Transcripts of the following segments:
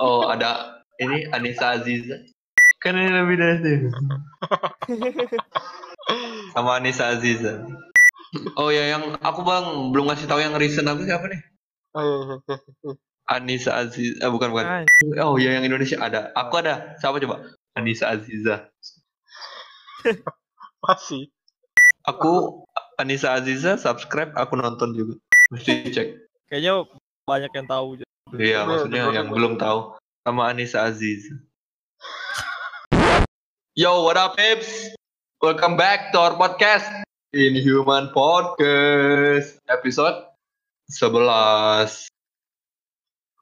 Oh, ada ini Anissa Aziza. Kan ini lebih dari itu. Sama Anissa Aziza. Oh ya, yang aku bang belum ngasih tahu yang recent aku siapa nih? Oh. Anissa Aziz, eh, bukan bukan. Oh ya, yang Indonesia ada. Aku ada. Siapa coba? Anissa Aziza. Masih. Aku Anissa Aziza subscribe, aku nonton juga. Mesti cek. kayaknya banyak yang tahu. Iya, maksudnya yang belum tahu sama Anissa Aziz. Yo, what up, peeps? Welcome back to our podcast Inhuman Podcast episode 11.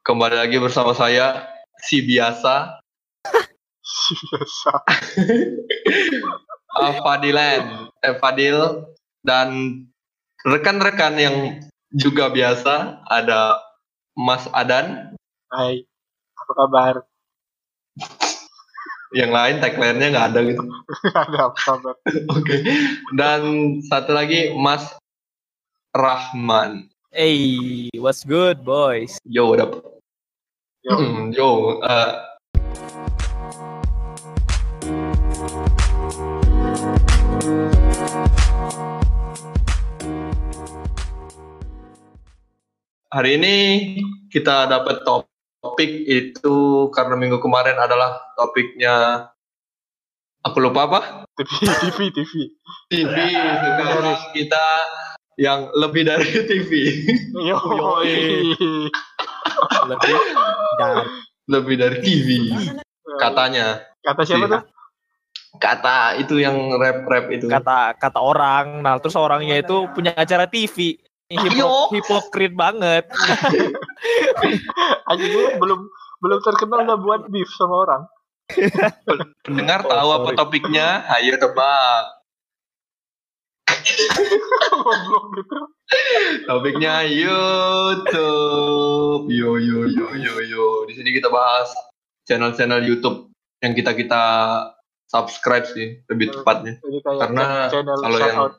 Kembali lagi bersama saya si biasa Biasa. uh, Fadilan, eh, Fadil dan rekan-rekan yang juga biasa ada Mas Adan, Hai. Apa kabar? yang lain tagline-nya nggak ada gitu. Ada apa kabar? Oke. Dan satu lagi Mas Rahman. Hey, what's good, boys? Yo, what up? Yo. Hmm, Yo, eh, hari ini kita dapat topik itu karena minggu kemarin adalah topiknya aku lupa apa? TV, TV, TV. TV. Sekarang kita yang lebih dari TV. Yo. Yoi. Lebih dari lebih dari TV katanya. Kata siapa Iya. tuh? Kata itu yang rap-rap itu. kata kata orang. Nah, terus orangnya itu punya acara TV. Hipo- Ayo. hipokrit banget. Aja gue belum belum terkenal udah buat beef sama orang. Pendengar Oh, tahu apa topiknya? Ayo tebak. Goblok gitu. Topiknya YouTube. Yo yo yo yo yo. Di sini kita bahas channel-channel YouTube yang kita kita subscribe sih lebih tepatnya. Jadi kayak Karena channel kalau yang- out.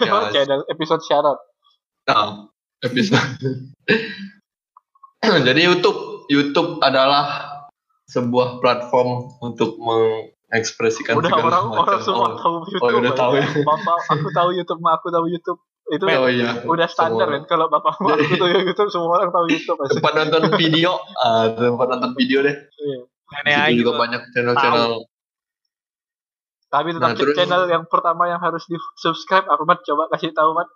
Ya, channel episode out. Nah, episode. Jadi YouTube, YouTube adalah sebuah platform untuk mengekspresikan Udah segala orang orang macam. semua Oh, tahu YouTube. oh, udah aja. tahu ya. Bapak aku tahu YouTube, ma aku tahu YouTube. Itu oh iya. udah standar kan kalau bapak ma aku tahu YouTube semua orang tahu YouTube. Tempat nonton video, ah, tempat nonton video deh. Iya. Nenek juga juga. banyak channel-channel. Tapi tetap Nah, terus- channel yang pertama yang harus di subscribe apa Mat? Coba kasih tahu Mat.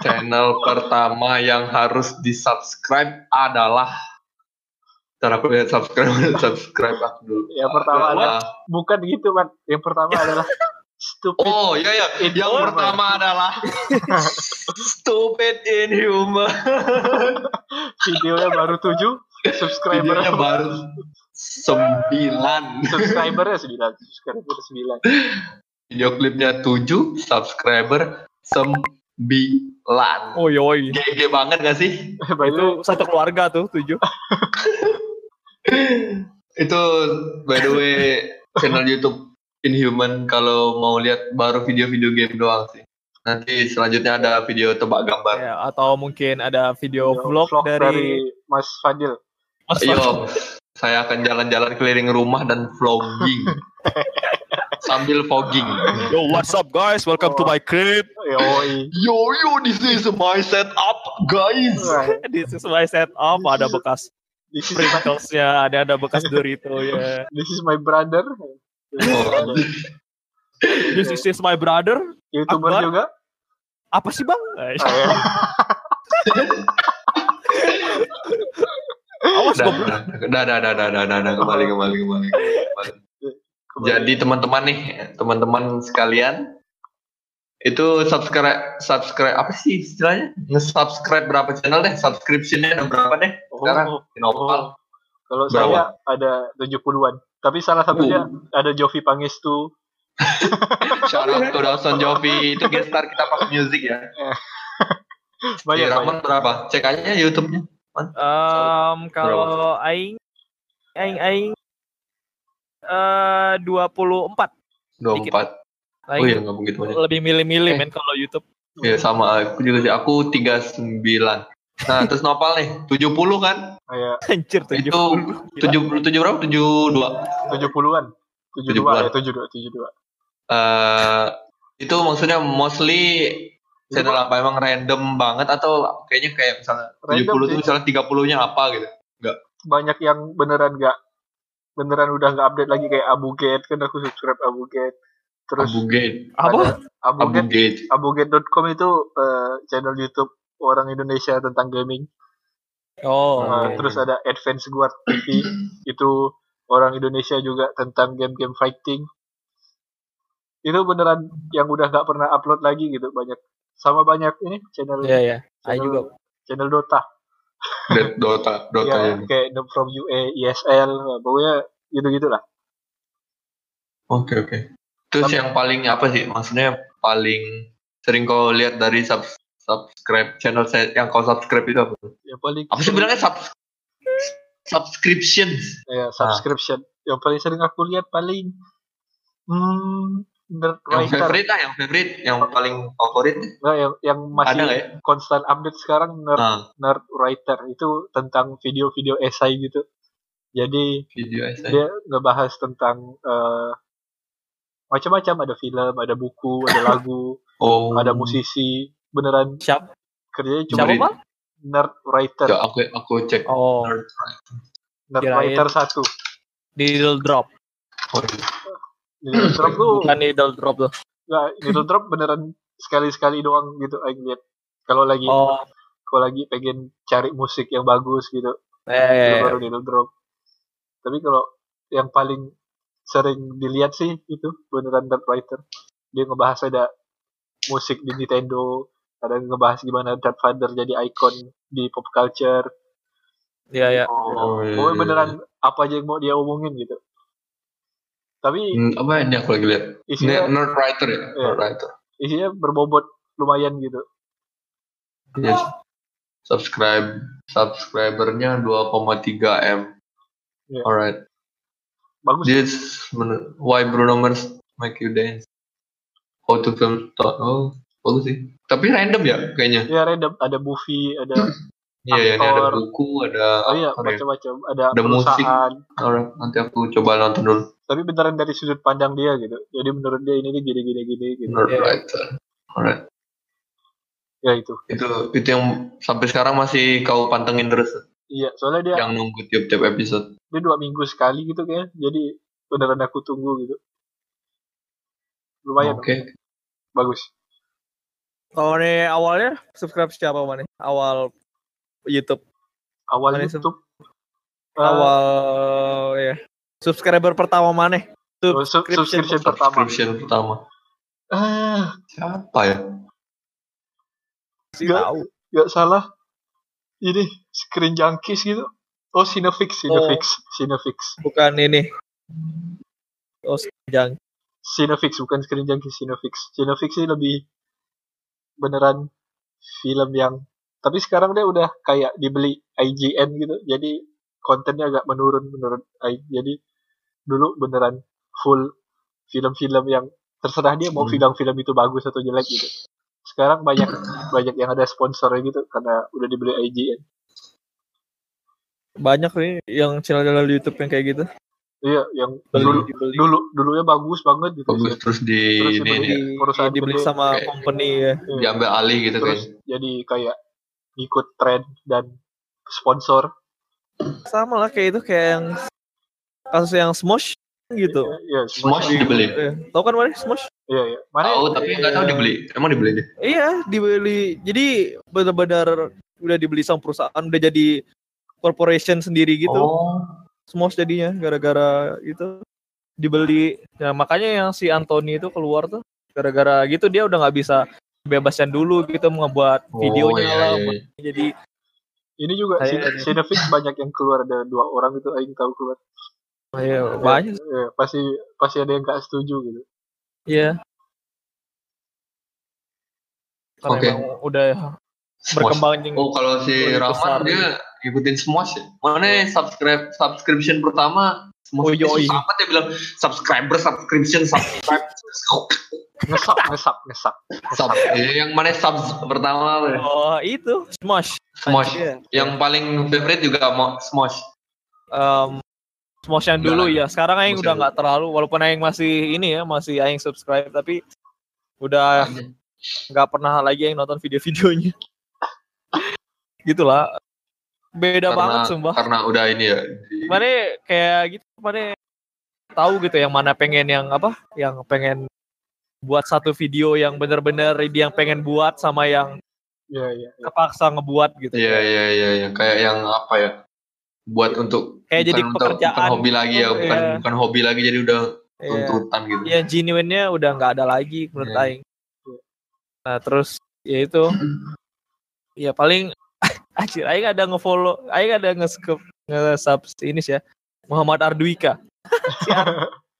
Channel pertama yang harus di subscribe adalah Ntar aku lihat subscribe, subscribe aku dulu. Yang pertama Adalah- Bukan gitu Mat. Yang pertama adalah stupid. Oh iya iya. Yang pertama adalah Stupid Inhuman. Videonya baru 7, subscriber Videonya baru sembilan. subscribernya 9, subscriber 9. Video klipnya tujuh, subscriber sembilan. Oh yoi. GG banget gak sih? Itu satu keluarga tuh tujuh. Itu by the way channel YouTube Inhuman kalau mau lihat baru video-video game doang sih. Nanti selanjutnya ada video tebak gambar. Ya, atau mungkin ada video vlog, dari, Mas Fadil. Mas Ayo, saya akan jalan-jalan keliling rumah dan vlogging. Sambil fogging. Yo, what's up guys? Welcome to my crib. Yo yo, this is my setup, guys. This is my setup. Ada bekas This is my, Pringles-nya, ada ada bekas Dorito ya. this is my brother. Oh, This is, is my brother. YouTuber Akbar. juga. Apa sih bang? Ah, ya. Awas dah, dah, dah, dah, dah, dah, dah, kembali, kembali, kembali. kembali. Jadi teman-teman nih, teman-teman sekalian, itu subscribe, subscribe apa sih istilahnya? Nge-subscribe berapa channel deh? Subscriptionnya ada berapa deh? Sekarang Oh, di Nopal. oh. Kalau Berapa? saya ada 70-an. Tapi salah satunya ada Jovi Pangestu. Shout out to Dawson Jovi, itu guest star kita pas music ya. Banyak, Iya, banyak. Berapa? Cek aja YouTube-nya. Em, kalau aing aing aing eh 24. 24. Aing Oh iya, nggak begitu banyak. lebih milih-milih Eh. men kalau YouTube. Iya, sama aku juga sih. Aku 39. Nah, terus Nopal nih 70 kan? kayak Anjir Itu 70. 70 berapa? 72. 70-an 72 70-an. ya 72 72 eh itu maksudnya mostly channel apa emang random banget atau kayaknya kayak misalnya Random 70 tuh sih. misalnya 30-nya apa gitu. banyak yang beneran nggak beneran udah nggak update lagi kayak Abu Gate kan aku subscribe Abu Gate terus Abu Gate, Apa? ada Abu Abu Gate Gate. abugate.com itu eh, channel YouTube orang Indonesia tentang gaming Oh. Uh, oke. terus ada Advance Guard TV itu orang Indonesia juga tentang game-game fighting itu beneran yang udah nggak pernah upload lagi gitu banyak sama banyak ini channel Iya ya. Ayo channel, juga. channel Dota Dot- Dota, Dota ya, ya. kayak Noob from UA ESL pokoknya gitu gitulah Oke, oke. Terus Tapi- yang paling apa sih? Maksudnya paling sering kau lihat dari sub subscribe channel saya yang kau subscribe itu apa? yang paling Apa sih bilangnya sub subscription? ya subscription yang paling sering aku lihat paling hmm nerd Yang writer favorite lah, yang favorite, yang paling favorit. Nah, yang yang masih Ada ya? konstan update sekarang nerd Nah, nerd writer itu tentang video-video esai gitu jadi video saya. dia ngebahas tentang eh, macam-macam ada film ada buku ada lagu Oh, ada musisi beneran Siap. kerjanya cuma Siapa, nerd writer Ya, aku aku cek. Oh, Nerd. nerd kirain. writer satu needle drop. Oh, iya. Needle drop tuh Bukan needle drop tuh. nggak needle drop beneran sekali-sekali doang gitu aing lihat kalau lagi Oh, kalau lagi pengen cari musik yang bagus gitu eh, itu baru needle drop tapi kalau yang paling sering dilihat sih itu beneran nerd writer. Dia ngebahas ada musik di Nintendo ada ngebahas gimana Darth Vader jadi ikon di pop culture. Iya ya. Oh, iya, pokoknya iya, beneran apa aja yang mau dia omongin gitu tapi Hmm, apa ini aku lagi lihat? isinya Nerd writer ya, Iya. nerd writer. isinya berbobot lumayan gitu Yes. Subscribe subscribernya 2,3 m. Iya. Alright. bagus This why Bruno Mars make you dance. How to film. Oh, bagus sih. Tapi random ya kayaknya. ya random ada movie ada Iya, ya, ini ada buku, ada oh iya apa ya? macam-macam ada, Ada musik. perusahaan Alright, nanti aku coba nonton dulu. tapi beneran dari sudut pandang dia gitu jadi menurut dia ini nih gini gini gini gitu Nerd writer. Alright. ya itu Itu itu yang sampai sekarang masih kau pantengin terus iya soalnya dia yang nunggu tiap-tiap episode. dia dua minggu sekali gitu kayak jadi beneran aku tunggu gitu lumayan Oke. bagus Kalau nih awalnya subscribe siapa mana? Awal YouTube. awal Mana? YouTube eh, awal ya. Subscriber pertama mana? oh, sub- subscription pertama Subscription pertama. ah Siapa ya? Nggak. tahu. nggak salah ini screen junkies gitu oh Cinefix Cinefix Cinefix Bukan ini. Oh, jangan. Cinefix bukan screen junkies Cinefix Cinefix sih lebih beneran film yang tapi sekarang dia udah kayak dibeli IGN gitu jadi kontennya agak menurun menurut I- jadi dulu beneran full film-film yang terserah dia mau Hmm. film-film itu bagus atau jelek gitu sekarang banyak banyak yang ada sponsornya gitu karena udah dibeli IGN Banyak nih yang channel-channel YouTube yang kayak gitu. iya yang Beli, dulu dibeli. dulu dulunya bagus banget gitu Bagus terus di Terus ini dibeli. Di- perusahaan dibeli sama Kayak- company ya. Iya. diambil alih gitu terus kan. jadi kayak ikut tren dan sponsor Sama lah kayak itu kayak yang kasus yang Smosh gitu. Iya, Smosh di- dibeli. Iya. Tahu kan mana Smosh? Iya, iya. Mana? Tahu tapi nggak tahu dibeli. Emang dibeli deh. Iya, dibeli. Jadi benar-benar udah dibeli sama perusahaan, udah jadi corporation sendiri gitu. Oh. Smosh jadinya gara-gara itu dibeli. Nah, makanya yang si Anthony itu keluar tuh gara-gara gitu dia udah nggak bisa bebasan dulu gitu ngebuat videonya iya, lah. iya, iya. Jadi Ini juga Kayak- Cine- Cinefix banyak yang keluar ada dua orang itu aing tahu keluar. ya, banyak. Iya, pasti pasti ada yang gak setuju gitu. Iya. Karena Oke. emang udah berkembang yang Oh kalau si Rahman dia ikutin Smosh ya. Mana subscribe subscription pertama Smosh. Oh. Susah amat ya bilang subscriber, subscription, subscribe. ngesap ngesap ngesap Sub. Eh, yang mana sub pertama ya? Oh itu Smosh. Smosh. Iya. Yang paling favorite juga mau Smosh. Em, Smosh yang dulu ya. Sekarang Aing udah nggak terlalu, walaupun Aing masih ini ya, masih Aing subscribe, tapi udah nggak pernah lagi Aing nonton video-videonya. Gitulah. Beda karena, banget sumpah. Karena udah ini ya. di- Mana kayak gitu, mana tahu gitu yang mana pengen yang apa, yang pengen buat satu video yang bener-bener dia yang pengen buat sama yang ya ya kepaksa ngebuat gitu. Iya iya iya iya. kayak yang apa ya? Buat untuk Kayak jadi pekerjaan. bukan hobi lagi ya, bukan Iya. bukan hobi lagi jadi udah Iya. tuntutan gitu. yang genuine-nya udah nggak ada lagi menurut Iya. Aing. Nah terus ya itu, ya paling Acir, Aing ada ngefollow, Aing ada nge-sub nge-sub ini sih ya, Muhammad Ardwika,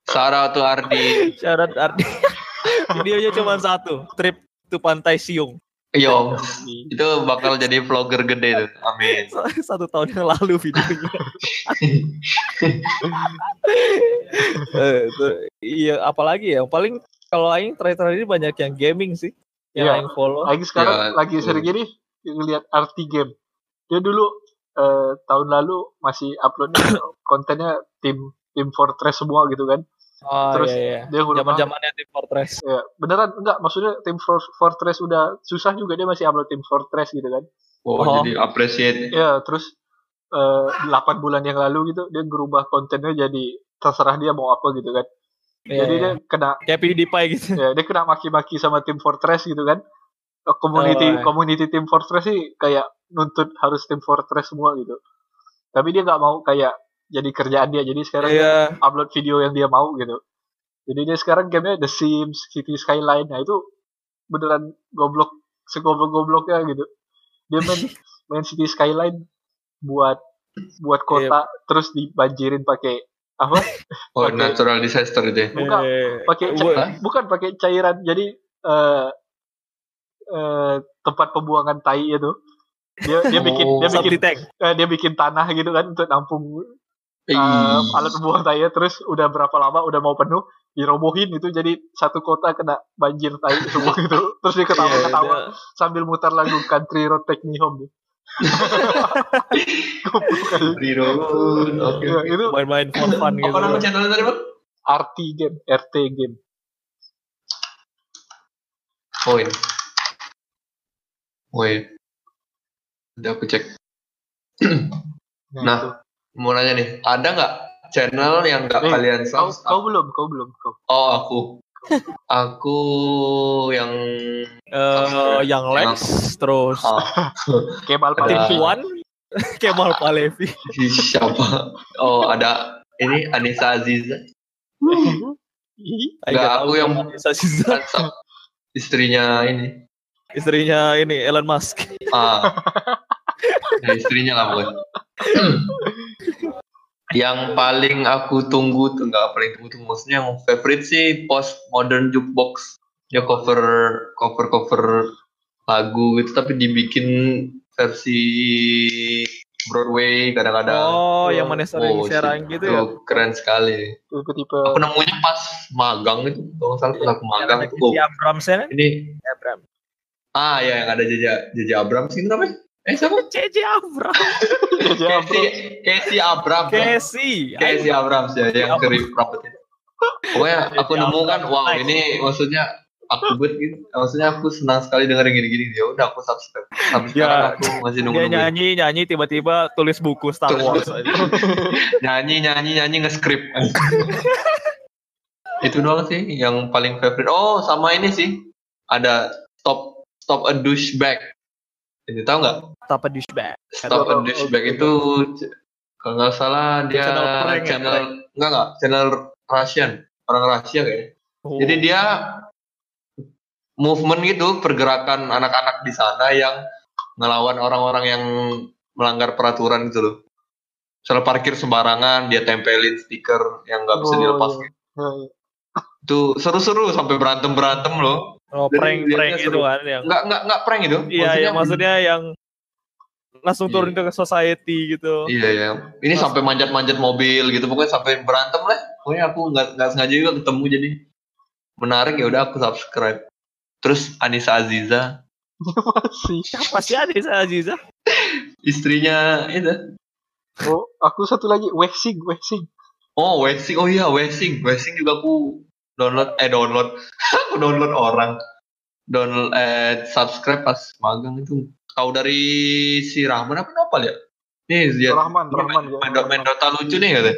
Sarah tuh Ardi, syarat Ardi. Videonya cuma satu, trip to Pantai Siung. yo itu bakal jadi vlogger gede tuh. Amin. Satu tahun yang lalu videonya. Eh, itu- iya, apalagi ya, paling kalau Aing terakhir-terakhir ini banyak yang gaming sih, yang Iya. Aing follow. lagi sekarang Ya, lagi sering gini ngelihat RT game dia dulu eh, tahun lalu masih uploadnya kontennya tim tim Fortress semua gitu kan Oh terus iya, iya. dia huruf Zaman-zamannya Team Fortress. ya beneran enggak maksudnya tim For- Fortress udah susah juga dia masih upload tim Fortress gitu kan Oh, Oh. jadi appreciate. ya terus eh, 8 bulan yang lalu gitu dia berubah kontennya jadi terserah dia mau apa gitu kan Iya, jadi iya. dia kena kayak PewDiePie gitu. ya dia kena maki-maki sama tim Fortress gitu kan community Oh, iya. community tim Fortress sih kayak nuntut harus tim Fortress semua gitu. Tapi dia nggak mau kayak jadi kerjaan dia. Jadi sekarang dia Iya. upload video yang dia mau gitu. Jadi dia sekarang gamenya The Sims City Skyline. Nah itu beneran goblok segoblok-gobloknya gitu. Dia main main City Skyline buat buat kota terus dibanjirin pakai apa? Oh, Oke. natural disaster itu ya. Bukan, Eh, pakai bukan pakai cairan. Jadi eh eh, tempat pembuangan tai itu dia dia bikin Oh. dia bikin eh, dia bikin tanah gitu kan untuk nampung eh, alat pembuangan tai terus udah berapa lama udah mau penuh dirobohin itu jadi satu kota kena banjir tai semua gitu terus dia ketawa Iya, ketawa dia- sambil muter lagu country road take me home. Ya, itu main-main for fun gitu. Apa nama channelnya tadi, Bang? RT game RT game Oh, ini. Oh, iya. Nanti aku cek. nah, Nah. Mau nanya nih, ada nggak channel yang nggak Eh, kalian kau, subscribe? kau belum kau belum kau Oh, aku. aku yang Eh, yang Lex terus ah, Kemal Palevi Kemal Palevi. siapa? Oh, ada ini Anissa Aziza. Ih, Aing Nggak, nggak aku yang- Nisa Siza. Kan istrinya ini. Istrinya ini Elon Musk. Ah. Ya, istrinya lah bukan. yang paling aku tunggu tuh nggak paling tunggu tuh maksudnya yang favorite sih post modern jukebox ya cover cover cover lagu gitu tapi dibikin versi Broadway kadang-kadang Oh, yang mana sering Oh, gitu ya. Itu keren sekali tipe-tipe aku nemunya pas magang itu kalau salah pas aku magang si Abrams ya kan? ini Abram. Ah ya yang ada Jaja Jaja Abrams itu namanya eh siapa JJ Abrams. ya, bro. Casey Abrams Casey. Casey Abrams ya yang kerip rapet itu. Pokoknya aku nemu kan, wow ini maksudnya aku buat gitu. Maksudnya aku senang sekali dengerin gini-gini. Ya udah aku subscribe. Sampai Ya, aku masih Dia nunggu-nunggu. nyanyi nyanyi tiba-tiba tulis buku Star Tulis Wars. nyanyi nyanyi nyanyi nge-script. itu doang sih yang paling favorite. Oh sama ini sih ada stop stop a douchebag. Ini tahu nggak? Apa douchebag? Stop a Oh, oh, douchebag oh, itu kalau nggak salah dia Channel prank ya, channel prank. nggak nggak channel Russian orang Rusia kayaknya. Oh. Jadi dia movement gitu pergerakan anak-anak di sana yang ngelawan orang-orang yang melanggar peraturan gitu loh. Soal parkir sembarangan dia tempelin stiker yang nggak bisa Oh, dilepas. iya. gitu. Ya, ya. Itu seru-seru sampai berantem berantem loh. Oh, Jadi prank gitu seru. kan yang Nggak nggak nggak prank gitu. Iya, ya maksudnya yang langsung Iya. turun ke society gitu. Iya ya. Ini sampai manjat-manjat mobil gitu, pokoknya sampai berantem lah. Pokoknya aku nggak nggak sengaja juga ketemu jadi menarik ya udah aku subscribe. Terus Anissa Aziza, Masih. Siapa sih Anissa Aziza? istrinya itu. Oh, aku satu lagi Waxing, Waxing. Oh, Wesing. Oh iya, Wesing. Wesing juga aku download eh download. aku download orang. Download eh subscribe pas magang itu. Tahu dari si Rahman apa Nopal ya? Nih dia Rahman, Rahman main, ya. main, main Dota lucu nih katanya.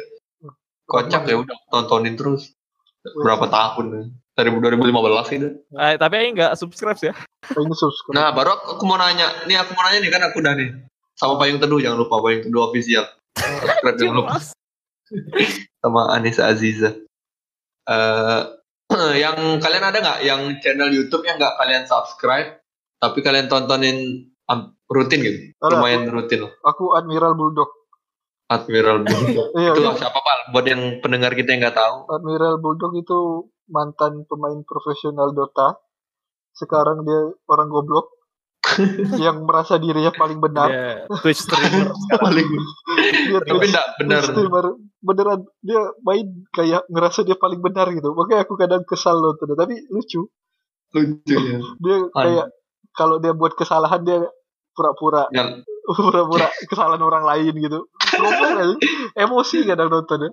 Kocak ya udah tontonin terus. Berapa tahun ya? Dari 2015 itu. Eh, tapi Aing nggak subscribe ya. Oh, ini subscribe. Nah, baru aku, aku mau nanya. Nih aku mau nanya nih kan aku udah nih. Sama Payung Teduh jangan lupa Payung Teduh official. Subscribe jangan lupa. Sama Anissa Aziza. Eh yang kalian ada nggak yang channel YouTube yang nggak kalian subscribe tapi kalian tontonin am- rutin gitu? Ada, Lumayan rutin loh. Aku Admiral Bulldog. Admiral Bulldog. Iya, itu iya. siapa pak? Buat yang pendengar kita yang nggak tahu. Admiral Bulldog itu mantan pemain profesional Dota. Sekarang dia orang goblok yang merasa dirinya paling benar. Dia Twitch streamer. Paling Dia tapi enggak benar. streamer beneran dia main kayak ngerasa dia paling benar gitu. Makanya aku kadang kesal nonton, tapi lucu. Lucu ya. Dia kayak kalau dia buat kesalahan dia pura-pura Yang pura-pura kesalahan orang lain gitu. Emosi kadang nonton ya.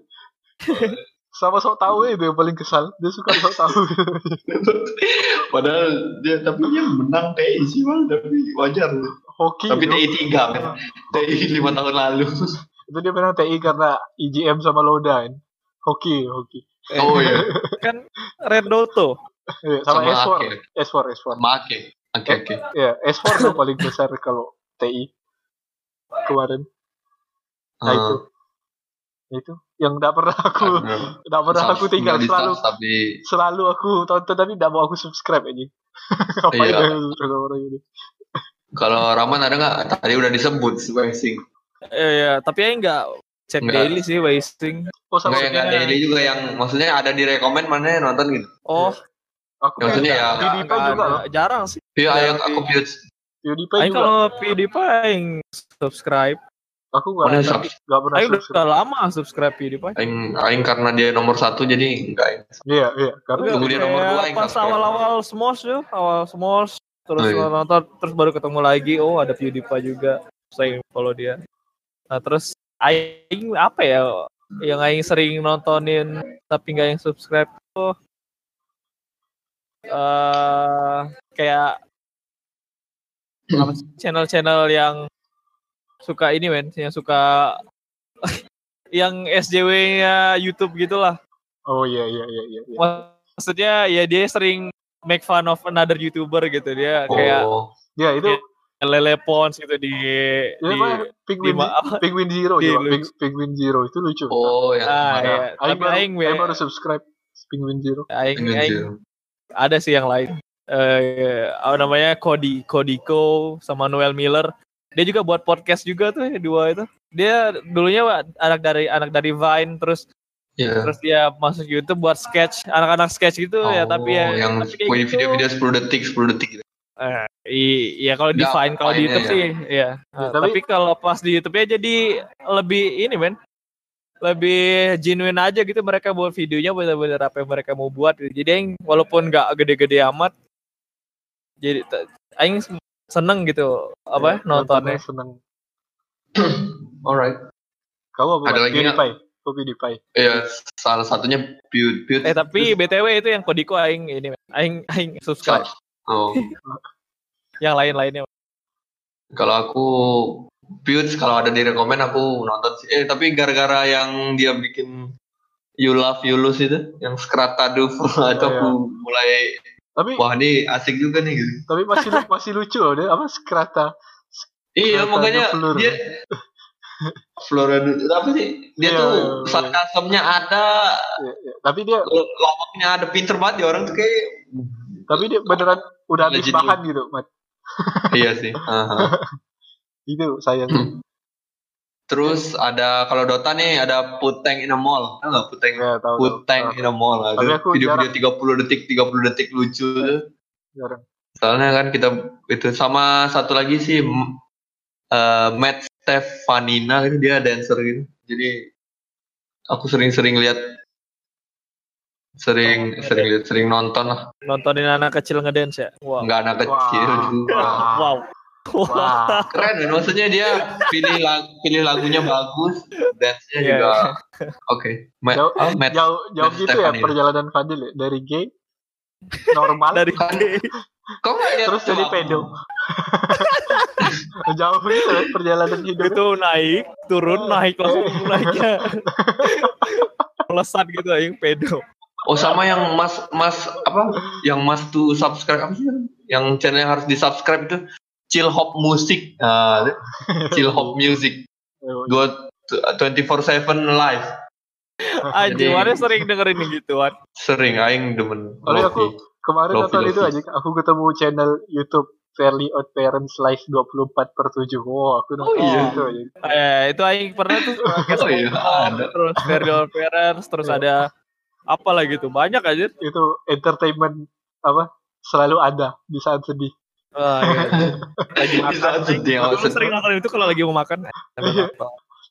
Sama sok tahu ya itu yang paling kesal. Dia suka sok tahu. Padahal dia tapi dia menang TI sih bang, tapi wajar. Hoki. Tapi. TI tiga kan. TI lima tahun lalu. Itu dia menang TI karena IGM sama Loda kan. Hoki, hoki. Oh iya. kan Red Doto. Iya, sama, Sama S4. Ake. S4, S4. Sama Ake. Oke oke. Ya, S4 yang paling besar kalau TI kemarin. Nah Ah. itu. Itu yang tidak pernah aku tidak pernah aku tinggal selalu tapi selalu aku tonton tapi tidak mau aku subscribe aja. Iya. ya orang ini? kalau Rahman ada nggak? Tadi udah disebut si Wesing. Eh, ya, tapi Aing nggak cek Nggak. daily sih wasting. Oh sama Nggak yang nggak maksudnya- daily juga yang maksudnya ada di rekomend mana yang nonton gitu. Oh, aku Ya, maksudnya ya- PewDiePie juga ada. loh. jarang sih. Iya, Ya, yang aku. PewDiePie juga. kalau PewDiePie subscribe. Aku nggak Mana pernah subs- nggak pernah Aing udah subscribe. lama subscribe PewDiePie. Aing, aing karena dia nomor satu jadi enggak. Aing. Iya iya karena Tunggu dia nomor dua, Aing pas subscribe. awal-awal Smosh tuh, awal Smosh terus Oh, iya. nonton terus baru ketemu lagi oh ada PewDiePie juga saya follow dia nah terus aing apa ya yang aing sering nontonin tapi nggak yang subscribe tuh eh kayak channel-channel yang suka ini men yang suka yang SJW-nya YouTube gitulah oh iya iya iya iya. iya. maksudnya ya dia sering make fun of another youtuber gitu dia kayak Oh, Ya itu lele pons gitu di ya, di apa, Penguin di? Penguin Zero di. Peng- Penguin Zero itu lucu. oh yang ah ya Aing tapi baru, aing aing we- baru subscribe Penguin Zero. aing Penguin aing Zero. ada sih yang lain eh apa namanya Cody Kodiko sama Noel Miller dia juga buat podcast juga tuh dua itu dia dulunya anak dari anak dari Vine terus Iya. terus dia masuk YouTube buat sketch anak-anak sketch gitu ya tapi ya Oh, yang tapi kayak punya gitu. video-video 10 detik 10 detik gitu. Eh, iya kalau di Vine, kalau di YouTube ya. sih, ya. Ya, tapi, tapi- kalau pas di YouTube-nya jadi lebih ini men, lebih genuine aja gitu mereka buat videonya bener-bener apa yang mereka mau buat. gitu. Jadi yang walaupun nggak gede-gede amat, jadi aing seneng gitu apa Ya, nontonnya. seneng. Alright. Kamu apa? Ada lagi? PewDiePie. Kok PewDiePie? Iya, salah satunya Pewd Pewd. Eh tapi btw itu yang Kodiko aing ini, aing aing subscribe. Oh, Yang lain-lainnya. kalau aku Pewd kalau ada di rekomend aku nonton sih. Eh tapi gara-gara yang dia bikin You Love You Lose itu, yang Skratadu itu iya. aku mulai Tapi wah ini asik juga nih gitu. tapi masih masih lucu loh dia apa Skrata. Iya makanya Fleur. dia Florida apa sih? Dia Iya, tuh iya, iya. sarkasmnya ada, Ya, ya. Tapi dia lawaknya ada, pinter banget dia orang tuh kayak tapi dia beneran udah habis bahan gitu, Mat. iya sih. Aha. Itu sayang. Terus ada kalau Dota nih ada Put Tank in a Mall. Tahu nggak Put Tank? ya, tahu. Put tahu. In a Mall. Tapi Ada aku video-video 30 detik, 30 detik lucu tuh. Jarang. Soalnya kan kita itu sama satu lagi sih m- eh, Matt Stefanina gitu dia dancer gitu. Jadi aku sering-sering lihat sering Oh, sering lihat sering nonton lah. Nontonin anak kecil ngedance ya. Wow. Nggak anak kecil Wah. juga. Wow. Wah, Keren? Maksudnya dia pilih lagu, pilih lagunya bagus, dance-nya Iya. juga oke. Matt, Jauh- ah, Matt jauh jauh Matt gitu ya Stefanina. perjalanan Fadil ya dari gay normal Dari Kok nggak lihat terus jadi pedo. jauh gitu ya perjalanan hidup. itu naik, turun, naik langsung naiknya. Melesat gitu yang pedo. Oh sama yang mas mas apa? Yang mas tuh subscribe apa sih? Yang channel yang harus di subscribe itu Chill Hop Music. Nah, Chill Hop Music. Dua twenty four seven live. Anjir, Jadi- mana sering dengerin gituan. Sering aing demen. Oleh aku Lofi. kemarin Lofi, nonton itu Lofi. aja, aku ketemu channel YouTube Fairly Odd Parents Live 24 per 7. Wow, aku nonton Oh, iya. itu aja. Eh, itu aing pernah tuh Oh, iya, ada. terus Serial Parents, terus Iya. ada apa lagi tuh banyak aja. Itu entertainment apa selalu ada di saat sedih. Wah, iya. lagi Di makan. sedih, sering nonton itu kalau lagi mau makan. Iya.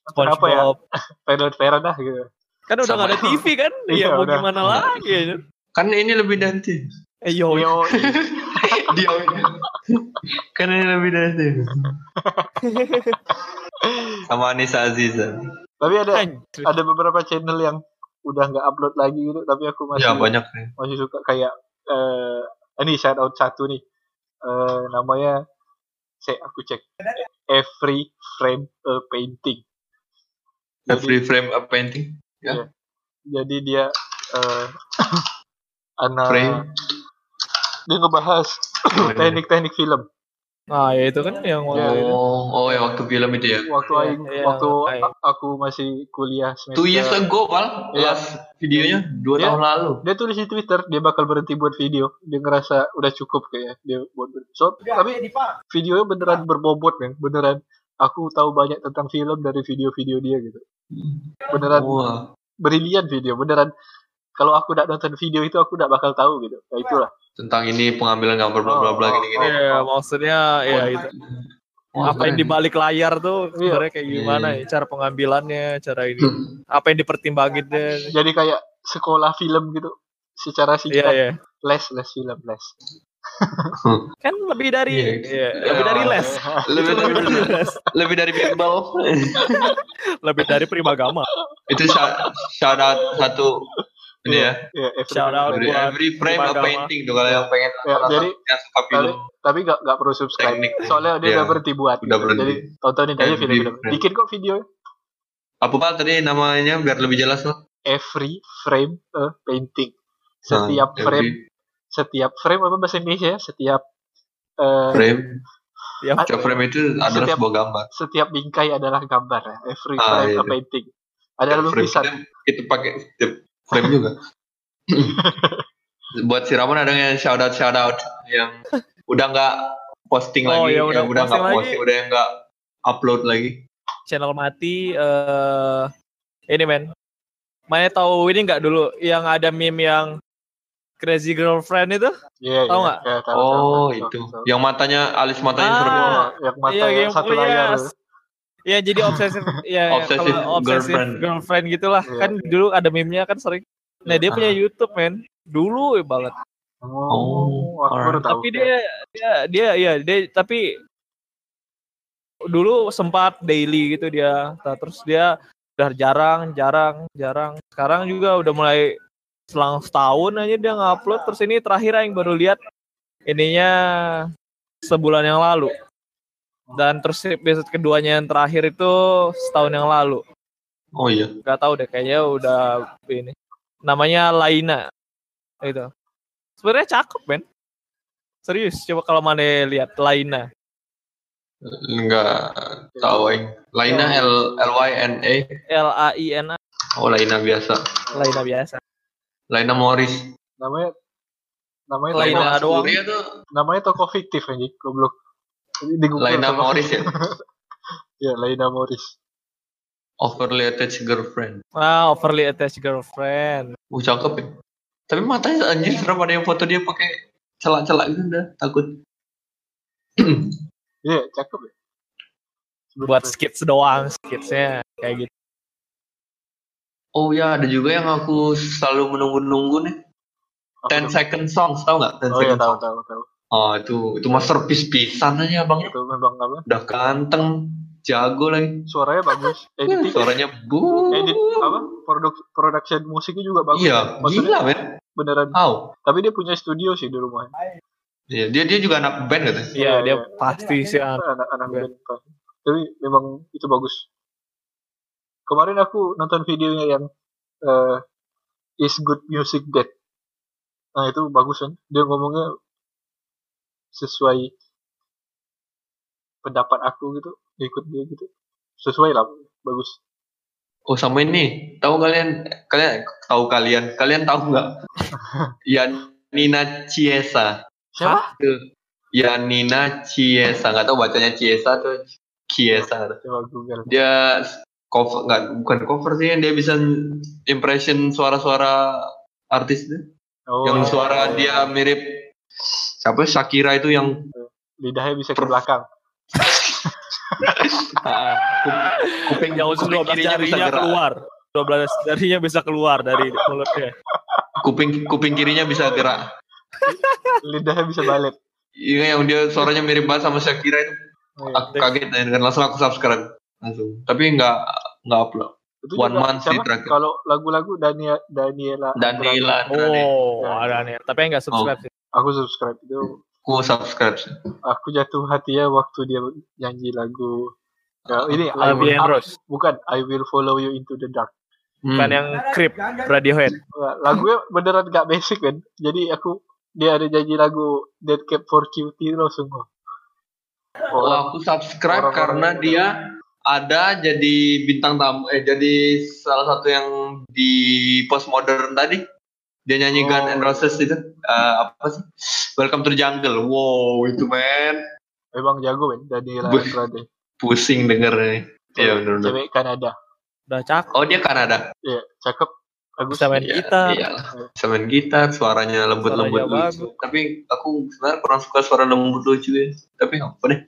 SpongeBob. ya? Odd Parents dah gitu. Kan udah Sama. gak ada TV kan? Iya, Iya, mau gimana lagi ya? Kan ini lebih nanti. Eh, yo, Yo, Dia kan ini lebih nanti. Sama Anissa Aziza. tapi ada Anjir. ada beberapa channel yang udah nggak upload lagi gitu, tapi aku masih Ya banyak nih. masih suka kayak eh ini shout out satu nih. Eh namanya saya aku cek Every Frame a Painting. Jadi, Every frame a painting. jadi dia eh anak Frame. dia ngebahas teknik-teknik film. Nah, ya itu kan yang waktu itu. Oh, oh ya waktu film itu ya. Waktu Iya, aing iya, waktu a- aku masih kuliah semester Two years ago, pal. Iya. Last videonya dua Iya. tahun lalu. dia tulis di Twitter dia bakal berhenti buat video dia ngerasa udah cukup kayak dia buat so, tapi videonya beneran berbobot men beneran aku tahu banyak tentang film dari video-video dia gitu beneran Wah. brilian video beneran kalau aku tidak nonton video itu aku tidak bakal tahu gitu nah itulah Tentang ini pengambilan gambar bla bla bla Oh, gini gini. Iya, maksudnya ya itu. Wah, Apa yang di keren. balik layar tuh Iya. sebenarnya kayak gimana Iya. ya cara pengambilannya, cara ini. Hmm. Apa yang dipertimbangin deh. jadi kayak sekolah film gitu secara Iya, singkat iya. les les film les Kan lebih dari Iya. iya, lebih dari les. lebih lebih dari les. lebih dari baseball. Lebih dari primagama. itu out satu ini ya. ya every Shout out Every, buat every frame a Primagama. painting tuh kalau yang pengen Ya, nonton jadi- yang suka tapi film. tapi gak, gak perlu subscribe Teknik. soalnya dia Iya. udah berhenti buat Udah berhenti. jadi tontonin aja film-film frame. bikin kok video Apa pal tadi namanya biar lebih jelas loh. every frame a painting setiap Nah, frame every setiap frame apa bahasa Indonesia ya setiap eh, frame. Ya, Setiap frame itu adalah Setiap- sebuah gambar. setiap bingkai adalah gambar ya every Ah, frame iya. a painting ada Setiap frame lukisan itu, itu pakai setiap frame juga. Buat si Ramon ada yang shout out shout out yang udah nggak posting Oh, lagi, yang udah yang udah nggak posting udah yang nggak upload lagi. channel mati eh ini men. Mana tahu ini nggak dulu yang ada meme yang Crazy Girlfriend itu? Iya, Tahu iya. nggak? Ya, tahu, Oh tahu, tahu, itu, tahu, tahu. yang matanya alis matanya Ah, serem. Oh, yang mata Iya, yang yang satu layar Ya jadi obsesif ya Obsessive kalau obsesif girlfriend. girlfriend. gitulah. Iya. Kan dulu ada meme-nya kan sering. Nah, dia punya Ah. YouTube, men. Dulu banget. oh, alright. tahu Tapi dia dia dia ya dia tapi dulu sempat daily gitu dia. Nah, terus dia udah jarang, jarang, jarang. Sekarang juga udah mulai selang setahun aja dia ngupload. Terus ini terakhir yang baru lihat ininya sebulan yang lalu. Dan terus episode keduanya yang terakhir itu setahun yang lalu. Oh iya. Gak tahu deh kayaknya udah ini. Namanya Laina. Itu. Sebenarnya cakep, men. Serius, coba kalau mana lihat Laina. Enggak tahu yang lainnya L L Y N A. L A I N A Oh lainnya biasa. Laina biasa. Lainnya Morris. namanya namanya Lain tokoh, ada doang. Namanya tokoh fiktif aja goblok di Google Laina Morris ya. ya Laina Morris Overly attached girlfriend. Ah, overly attached girlfriend. Uh cakep ya. Tapi matanya anjir serem ada yang foto dia pakai celak-celak gitu udah takut. iya cakep ya buat skits doang skitsnya kayak gitu Oh ya, ada juga yang aku selalu menunggu-nunggu nih. Apa 10 tuh? second songs, tau nggak? 10 Oh iya second tahu songs. tahu tahu. Oh itu itu masterpiece pisan aja bang. Itu memang apa? Udah ganteng, jago lagi. Suaranya bagus. Editing Suaranya bu. edit apa? Produk production musiknya juga bagus. Iya, Maksudnya gila men. beneran. Wow. Tapi dia punya studio sih di rumah. Iya, dia dia juga anak band gitu. iya Iya, dia iya. pasti sih an- anak-anak Iya. band pasti. Tapi memang itu bagus. Kemarin aku nonton videonya yang eh, Is Good Music Dead. Nah itu bagus kan. Dia ngomongnya sesuai pendapat aku gitu. Ikut dia gitu. Sesuai lah. Bagus. Oh sama ini, tahu kalian kalian tahu kalian kalian tahu nggak? Yanina Chiesa. Siapa? Itu Yanina Chiesa, nggak tahu bacanya Chiesa atau. Coba Google. Dia cover nggak bukan cover sih, dia bisa impression suara-suara artis tuh. Oh, yang suara dia mirip siapa Shakira itu yang lidahnya bisa ke belakang. ah, kup- kuping kuping 12 kirinya bisa jarinya gerak keluar 12 jarinya bisa keluar dari mulutnya kuping kuping kirinya bisa gerak Lidahnya bisa balik. iya yang dia suaranya mirip banget sama Shakira itu Oh, iya. aku kaget dan langsung aku subscribe langsung tapi nggak nggak upload Itu One month sih terakhir. Kalau lagu-lagu Dania Daniela Daniela Andrade. Andrade. oh Ya. ada nih tapi nggak subscribe sih Aku subscribe itu. aku subscribe sih. Aku jatuh hati ya waktu dia nyanyi lagu ya, ini I will, Rose bukan I will follow you into the dark. Hmm. bukan yang Creep Radiohead Wah, Lagunya beneran gak basic kan. Jadi aku dia ada nyanyi lagu Dead Cap for Cutie loh semua. Oh, aku subscribe orang-orang karena yang- dia ada jadi bintang tamu eh jadi salah satu yang di postmodern tadi dia nyanyi Oh. Gun and Roses itu Eh, apa sih Welcome to the Jungle wow itu men Memang jago kan Daniela Buh. Andrade. pusing denger nih iya bener bener Cewek Kanada. udah cakep oh dia Kanada Iya, cakep. Bagus. bisa main Iya, gitar iyalah. bisa main gitar suaranya lembut lembut Suaranya lucu tapi aku sebenarnya kurang suka suara lembut lucu ya tapi apa deh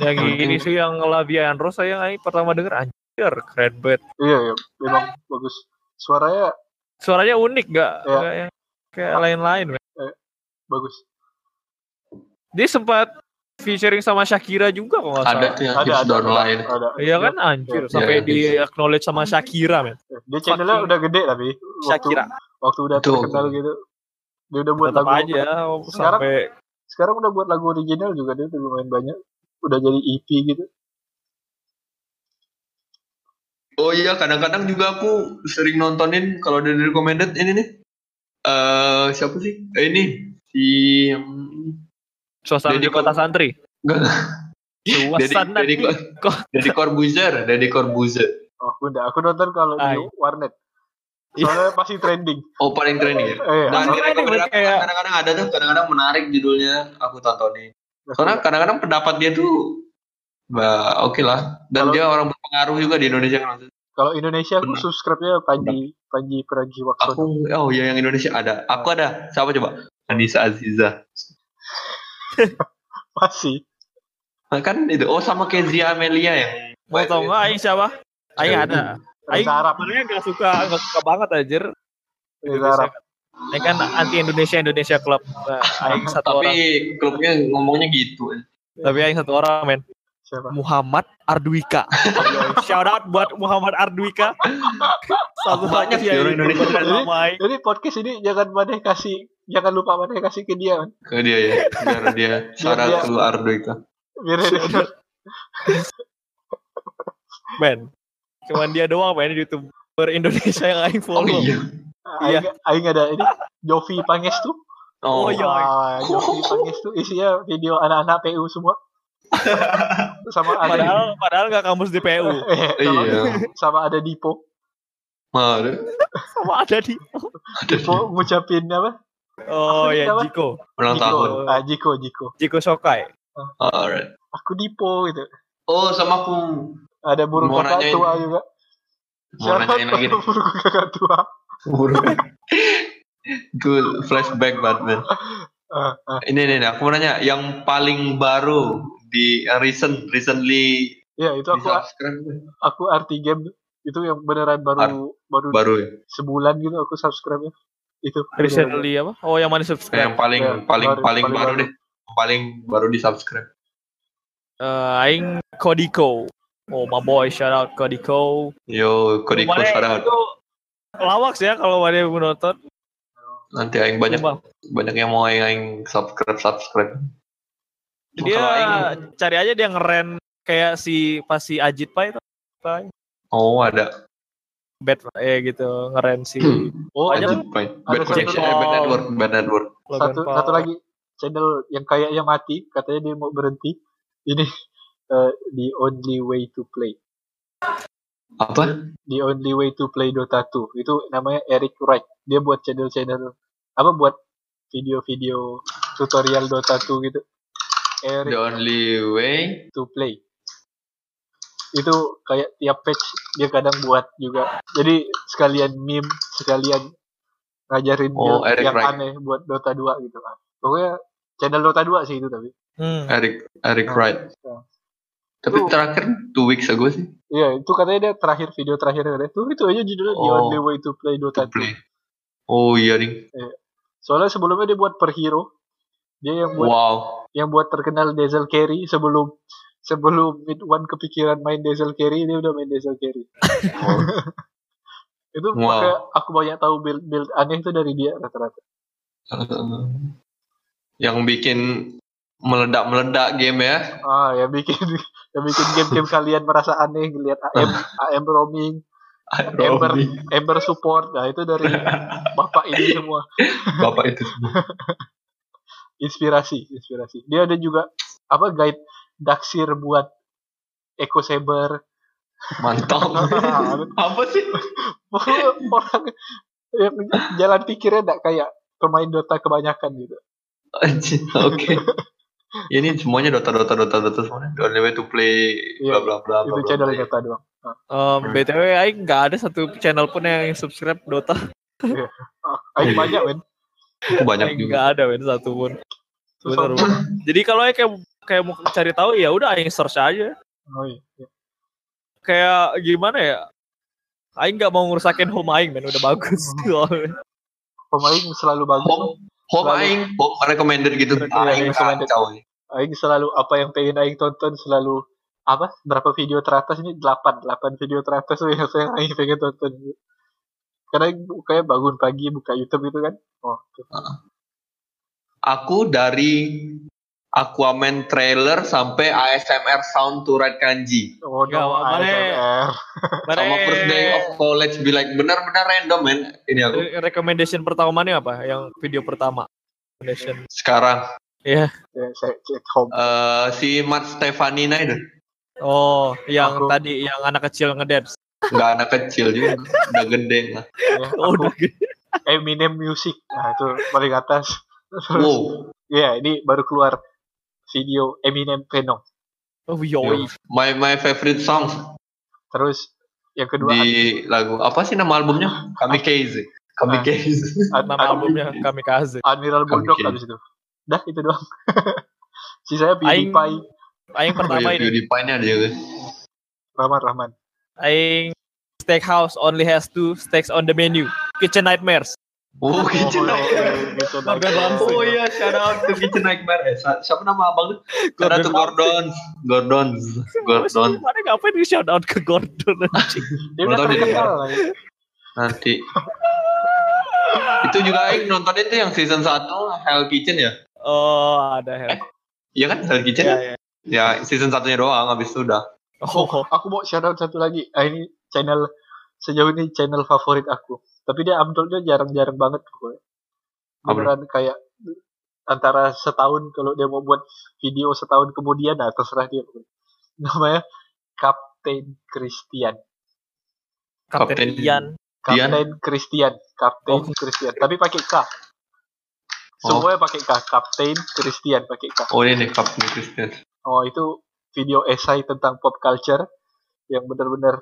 yang ini sih yang Lavia and Rose saya pertama denger anjir keren banget Iya, iya, memang bagus. Suaranya suaranya unik gak, Iya. Nggak yang kayak lain-lain men. bagus. dia sempat featuring sama Shakira juga kok nggak ada salah tuh yang Ada, ada, down ada, ada. Iya kan anjir Iya, sampai iya. di acknowledge sama Shakira men. Dia channelnya udah gede tapi waktu, Shakira waktu udah Betul. terkenal gitu. Dia udah buat tetap lagu aja Sekarang- sampai sekarang udah buat lagu original juga dia udah lumayan banyak. Udah jadi EP gitu. Oh iya, kadang-kadang juga aku sering nontonin kalau ada di recommended ini nih. Eh siapa sih? Eh, ini si hmm, suasana Deddy di kota Cor- santri. enggak Suasana Deddy di Cor- kota. Deddy Corbuzier, Deddy Corbuzier. Oh, udah. Aku nonton kalau di warnet. Soalnya pasti trending. Oh paling trending ya. Eh, Dan recommended aku kayak- kadang-kadang ada tuh, kadang-kadang menarik judulnya aku tontonin. Soalnya kadang-kadang pendapat dia tuh bah, oke lah. Dan Kalau- dia orang berpengaruh juga di Indonesia kan. kalau Indonesia aku subscribe-nya Panji Panji Pragiwaksono. Aku oh iya yang Indonesia ada. Aku ada. Siapa coba? Anissa Aziza. Masih. Nah, kan itu. Oh sama Kezia Amelia yang Mau tau nggak Aing siapa? Aing Iya. ada. Aing sebenarnya nggak suka nggak suka banget anjir. Reza Arab. Aing kan anti Indonesia Indonesia Club. Nah, Aing satu tapi orang. klubnya ngomongnya gitu. Tapi Aing satu orang men. Siapa? Muhammad Ardwika. Shout out buat Muhammad Ardwika. Satu Banyak orang Indonesia. Jadi podcast ini jangan maneh kasih jangan lupa maneh kasih ke dia kan. Ke dia ya. Biar dia syarat ke Ardoika. Biar dia. Men. Cuman dia doang men di YouTuber Indonesia yang Aing Oh follow. iya. Aing, aing ada ini Jovi Pangestu. Oh, iya. Ah, Jovi Pangestu isinya video anak-anak PU semua. sama ada Padahal padahal nggak kampus di PU. sama, Iya. sama ada Dipo. Mana? Sama ada di. Dipo ngucapin apa? Oh ya? Jiko. Ulang tahun. Jiko. Ah, Jiko, Jiko. Jiko Shokai. Alright. Aku Dipo gitu. Oh sama aku Ada burung Mau kakak nanyain. tua juga. mau nanyain lagi burung kakak tua. Good flashback Batman. Ah, ah. Ini nih, aku mau nanya yang paling baru di yang recent recently ya itu aku subscribe aku arti game itu yang beneran baru baru baru ya. sebulan gitu aku subscribe nya itu Recently apa? Oh yang mana Yang subscribe? paling Ya, paling baru- paling, paling baru baru. deh. Paling baru di subscribe. Eh, aing Kodiko. Oh my boy, shout out Kodiko. Yo, Kodiko shout out. itu lawak sih ya kalau mana yang menonton. Nanti aing banyak Sumpah. banyak yang mau aing, aing subscribe subscribe. Dia cari aja dia ngeren kayak si pas si Ajit Pai itu. Pai. oh ada. Bad eh gitu ngeren si oh Banyak ada Bad, connection, satu- eh, bad network, bad network. Satu Paul. satu lagi channel yang kayaknya mati katanya dia mau berhenti ini eh, the only way to play Apa? the only way to play Dota 2 itu namanya Eric Wright dia buat channel-channel apa buat video-video tutorial Dota 2 gitu Eric The only way. to play itu kayak tiap patch dia kadang buat juga jadi sekalian meme sekalian ngajarin Oh, Eric yang Wright. aneh buat Dota 2 gitu kan pokoknya channel Dota 2 sih itu tapi Hmm. Eric Eric Nah, Wright. ya. Tapi Itu- terakhir two weeks ago sih. Iya, itu katanya dia terakhir video terakhir katanya. Tuh itu aja judulnya The Oh. Only Way to Play Dota 2. To play. Oh iya nih. Soalnya sebelumnya dia buat per hero. Dia yang buat Wow. yang buat terkenal Dazzle Carry sebelum sebelum Mid One kepikiran main Dazzle Carry dia udah main Dazzle Carry. itu Wow. makanya aku banyak tahu build build aneh itu dari dia rata-rata. Yang bikin meledak-meledak game ya. Ah, ya bikin yang bikin game-game kalian merasa aneh lihat AM AM roaming, Ember Ember support. Nah, itu dari bapak ini semua. Bapak itu semua. Inspirasi inspirasi dia ada juga apa guide daksir buat Eco Saber Mantap. Apa sih? orang yang jalan pikirnya enggak kayak pemain Dota kebanyakan gitu Oke. Ini semuanya Dota Dota Dota Dota semuanya. The only way to play Iya, bla bla bla itu channel. Dota doang Um, BTW aing nggak ada satu channel pun yang subscribe Dota. ah, Aing banyak men Itu banyak Aing juga. nggak ada men satu pun. Bener, bener. Jadi kalau aing kayak kayak mau cari tahu ya udah aing search aja. oh, iya. iya. Kayak gimana ya? Aing nggak mau ngerusakin home aing men udah bagus. pemain selalu bagus Home home Selalu- aing, home recommended gitu. Iya, Aing recommended. kacau. Aing selalu apa yang pengen Aing tonton selalu apa berapa video teratas ini 8 8 video teratas yang saya Aing pengen tonton karena kayak bangun pagi buka YouTube gitu kan oh tuh. Aku dari Aquaman trailer sampai ASMR sound to write kanji. oh Nggak, no ASMR Sama first day of college be like benar-benar random men. Ini aku Re- recommendation pertama mana apa? Yang video pertama. Recommendation. sekarang Iya. ya, saya cek home eh si Mat Stefanina itu Oh, yang Aku- tadi yang anak kecil ngedance. Nggak anak kecil juga udah gede lah. ya, Oh, aku udah gitu. Eminem Music nah itu paling atas terus Wow, ya ini baru keluar video Eminem Venom Oh, yoi. my my favorite song terus yang kedua di lagu apa sih nama albumnya? Kamikaze. Kamikaze. Ad- Nama albumnya Kamikaze. Admiral Bulldog Kamikaze. habis itu dah itu doang sisanya Aing- PewDiePie Aing Oh, pertama iya, ini. PewDiePie ini ada juga. Rahman Rahman Aing Steakhouse only has two steaks on the menu. Kitchen Nightmares. Oh, Kitchen Oh, Nightmare. Kitchen Gordon Nightmare. Ramsay. Oh iya, shout out to Kitchen Nightmare. Eh, siapa nama abang? Shout out to Gordon Gordon. Gordon. Gordon. Mana ngapain di shout out ke Gordon anjing? Dia udah Nonton di terkenal. Nanti. Itu juga Aing nontonin tuh yang season 1 Hell Kitchen ya? Oh, ada Hel. Iya kan Hell Kitchen? Ya, Ya, ya. season satunya doang, habis itu udah. Oh, Aku mau shout out satu lagi. Ah, ini channel sejauh ini channel favorit aku. Tapi dia uploadnya jarang-jarang banget pokoknya. Apa? Beneran kayak antara setahun kalau dia mau buat video setahun kemudian nah terserah dia. Namanya Captain Christian. Kapten Kapten. Ian. Dian? Captain Christian, Captain Oh. Christian. Tapi pakai K. Semuanya pakai K. Captain Christian pakai K. Oh ini Captain Christian. Oh itu video esai tentang pop culture yang benar-benar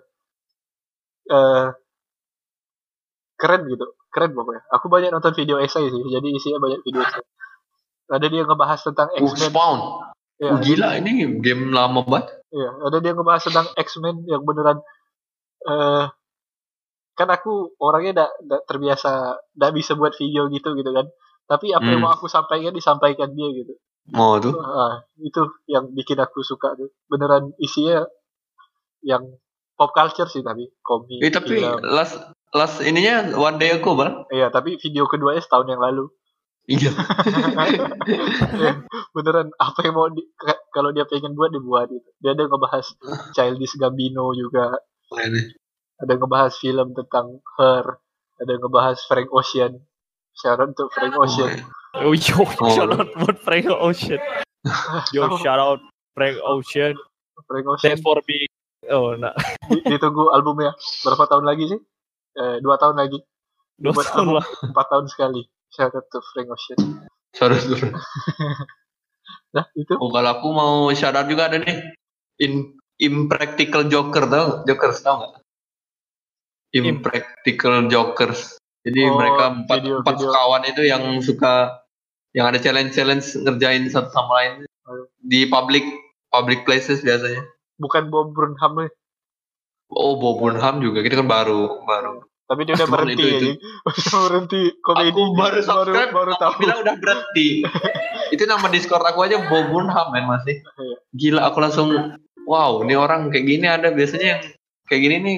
eh keren gitu, keren pokoknya. Aku banyak nonton video esai sih, jadi isinya banyak video esai. Ada dia ngebahas tentang Uh, X-Men. Spawn. Ya, Uh, gila ini game lama banget. Iya, ada dia ngebahas tentang X-Men yang beneran eh kan aku orangnya tidak terbiasa tidak bisa buat video gitu gitu kan. Tapi apa yang Hmm. mau aku sampaikan disampaikan dia gitu. Mau tuh. Ah, itu yang bikin aku suka tuh. Beneran isinya yang pop culture sih tapi komik. Eh tapi film. last last ininya one day ago bang. Iya, tapi video keduanya setahun yang lalu. Iya. Ya, beneran apa yang mau di, ka- kalau dia pengen buat dibuat gitu. Dia ada ngebahas Childish Gambino juga, ada ngebahas film tentang Her, ada ngebahas Frank Ocean. Syarat untuk Frank Ocean. Oh, yo, Oh. shout out buat Frank Ocean. Yo, shout out Frank Ocean. Frank Ocean Thanks for being Oh, nah. di- ditunggu albumnya berapa tahun lagi sih? Eh, dua tahun lagi, Dua Buat tahun album. lah. empat tahun sekali. Syarat untuk Frank Ocean. Sorry, sorry. Nah itu Oh, kalau aku mau shout out juga ada nih. In Impractical Joker tau? Jokers tau nggak? Impractical Jokers. Jadi Oh, mereka empat, video- empat video. kawan itu yang suka yang ada challenge-challenge ngerjain satu sama lain di public public places biasanya. bukan Bob Burnham nih, Oh, Bob Burnham juga. Kita kan baru baru. tapi dia udah Cuman berhenti itu- ya. Udah berhenti komedi. Aku baru subscribe, baru, baru tahu. bilang udah berhenti. itu nama Discord aku aja Bob Burnham men masih. Iya. Gila aku langsung wow, ini orang kayak gini ada biasanya yang kayak gini nih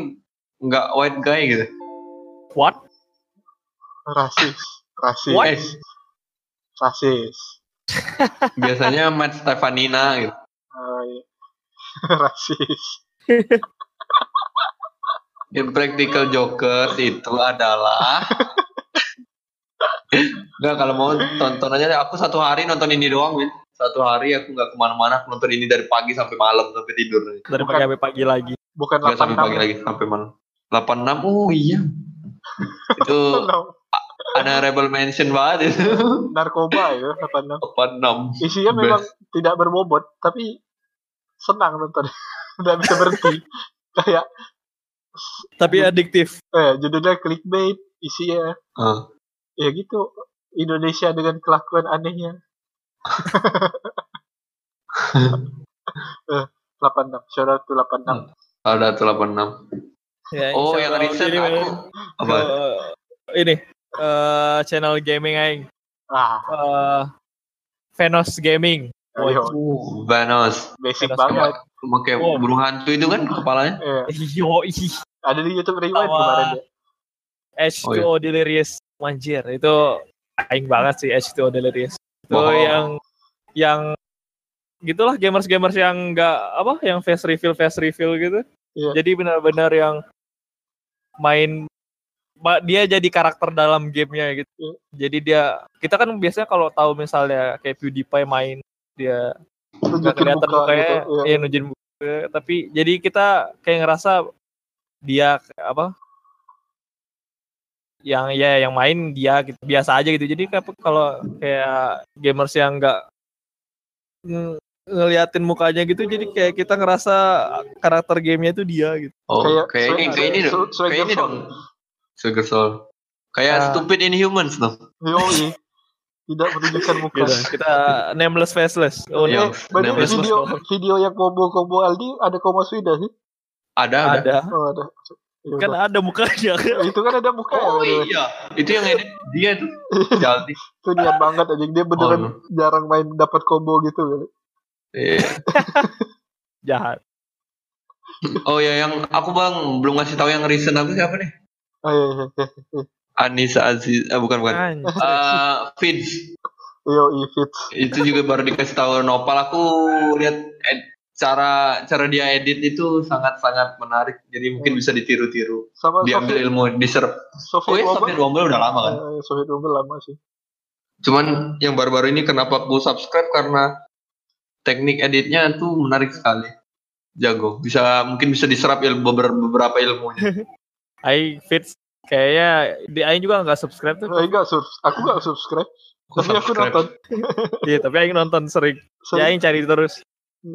nggak white guy gitu. What? Rasis, rasis, What? Eh, rasis. biasanya Matt Stefanina gitu. Ah, iya. rasis. Impractical Jokers itu adalah Enggak kalau mau tonton aja aku satu hari nonton ini doang men. Satu hari aku nggak ke mana-mana aku nonton ini dari pagi sampai malam sampai tidur. Dari Bukan. pagi sampai pagi lagi. Bukan Nggak sampai 86. pagi lagi sampai malam. 86 oh iya. itu ada rebel mention banget itu. Narkoba ya, 86. 86. Isinya Best. memang tidak berbobot, tapi senang nonton. Tidak bisa berhenti. Kayak Tapi adiktif. eh, judulnya clickbait, isinya Ah. ya gitu. Indonesia dengan kelakuan anehnya. eh, 86, shout out to 86. Ada tuh 86. Ya, Oh, yang recent aku apa? Ini eh channel gaming aing. Ah, Eh Venos Gaming. Oh, Uh, Vanos. basic Venos banget. Pakai Oh. burung hantu itu kan kepalanya. Eh, Yo, ih. ada di YouTube Rewind Sama- kemarin ya. H2O Delirious Manjir itu aing banget sih H2O Delirious itu Wow. yang yang gitulah gamers-gamers yang enggak apa yang face reveal face reveal gitu Iya. jadi benar-benar yang main ma- dia jadi karakter dalam gamenya gitu jadi dia kita kan biasanya kalau tahu misalnya kayak PewDiePie main dia nggak kelihatan muka mukanya gitu. Iya. iya nunjukin muka tapi jadi kita kayak ngerasa dia apa yang ya yang main dia gitu biasa aja gitu jadi kayak kalau kayak gamers yang enggak ngeliatin mukanya gitu jadi kayak kita ngerasa karakter gamenya itu dia gitu Oh, Kayak kayak, ini, Swag- kayak ini Kayak ini dong. Soul. Kayak Ah. Stupid Inhumans dong. Yoi. Tidak menunjukkan muka. gitu kita nameless faceless oh, way, nameless video video yang combo-combo Aldi ada koma Swida sih. Ada, ada. ada Oh, ada. Ya kan ada mukanya itu kan ada muka Oh ya. iya, itu yang edit dia tuh. Jaldi. Itu niat banget aja. Dia beneran Oh, jarang main dapat combo gitu kali. Iya. jahat Oh ya, yang aku bang belum ngasih tahu yang recent aku siapa nih? Oh. Anissa Aziz, eh, bukan bukan. Anjir. Eh, Fitz Yo, fits. itu juga baru dikasih tahu Nopal. Aku lihat ed- cara cara dia edit itu sangat sangat menarik. Jadi mungkin bisa ditiru-tiru. Sama Diambil ilmu diserap. Oh Soviet ya, Wobble udah lama kan. Eh, Soviet Wobble lama sih. Cuman yang baru-baru ini kenapa aku subscribe karena teknik editnya tuh menarik sekali. Jago. Bisa mungkin bisa diserap ilmu beber- beberapa ilmunya. Aing fits kayaknya di Aing juga nggak subscribe tuh Eh, enggak, subs. Aku enggak subscribe. Tapi aku nonton. iya tapi Aing nonton sering Sering. ya Aing cari terus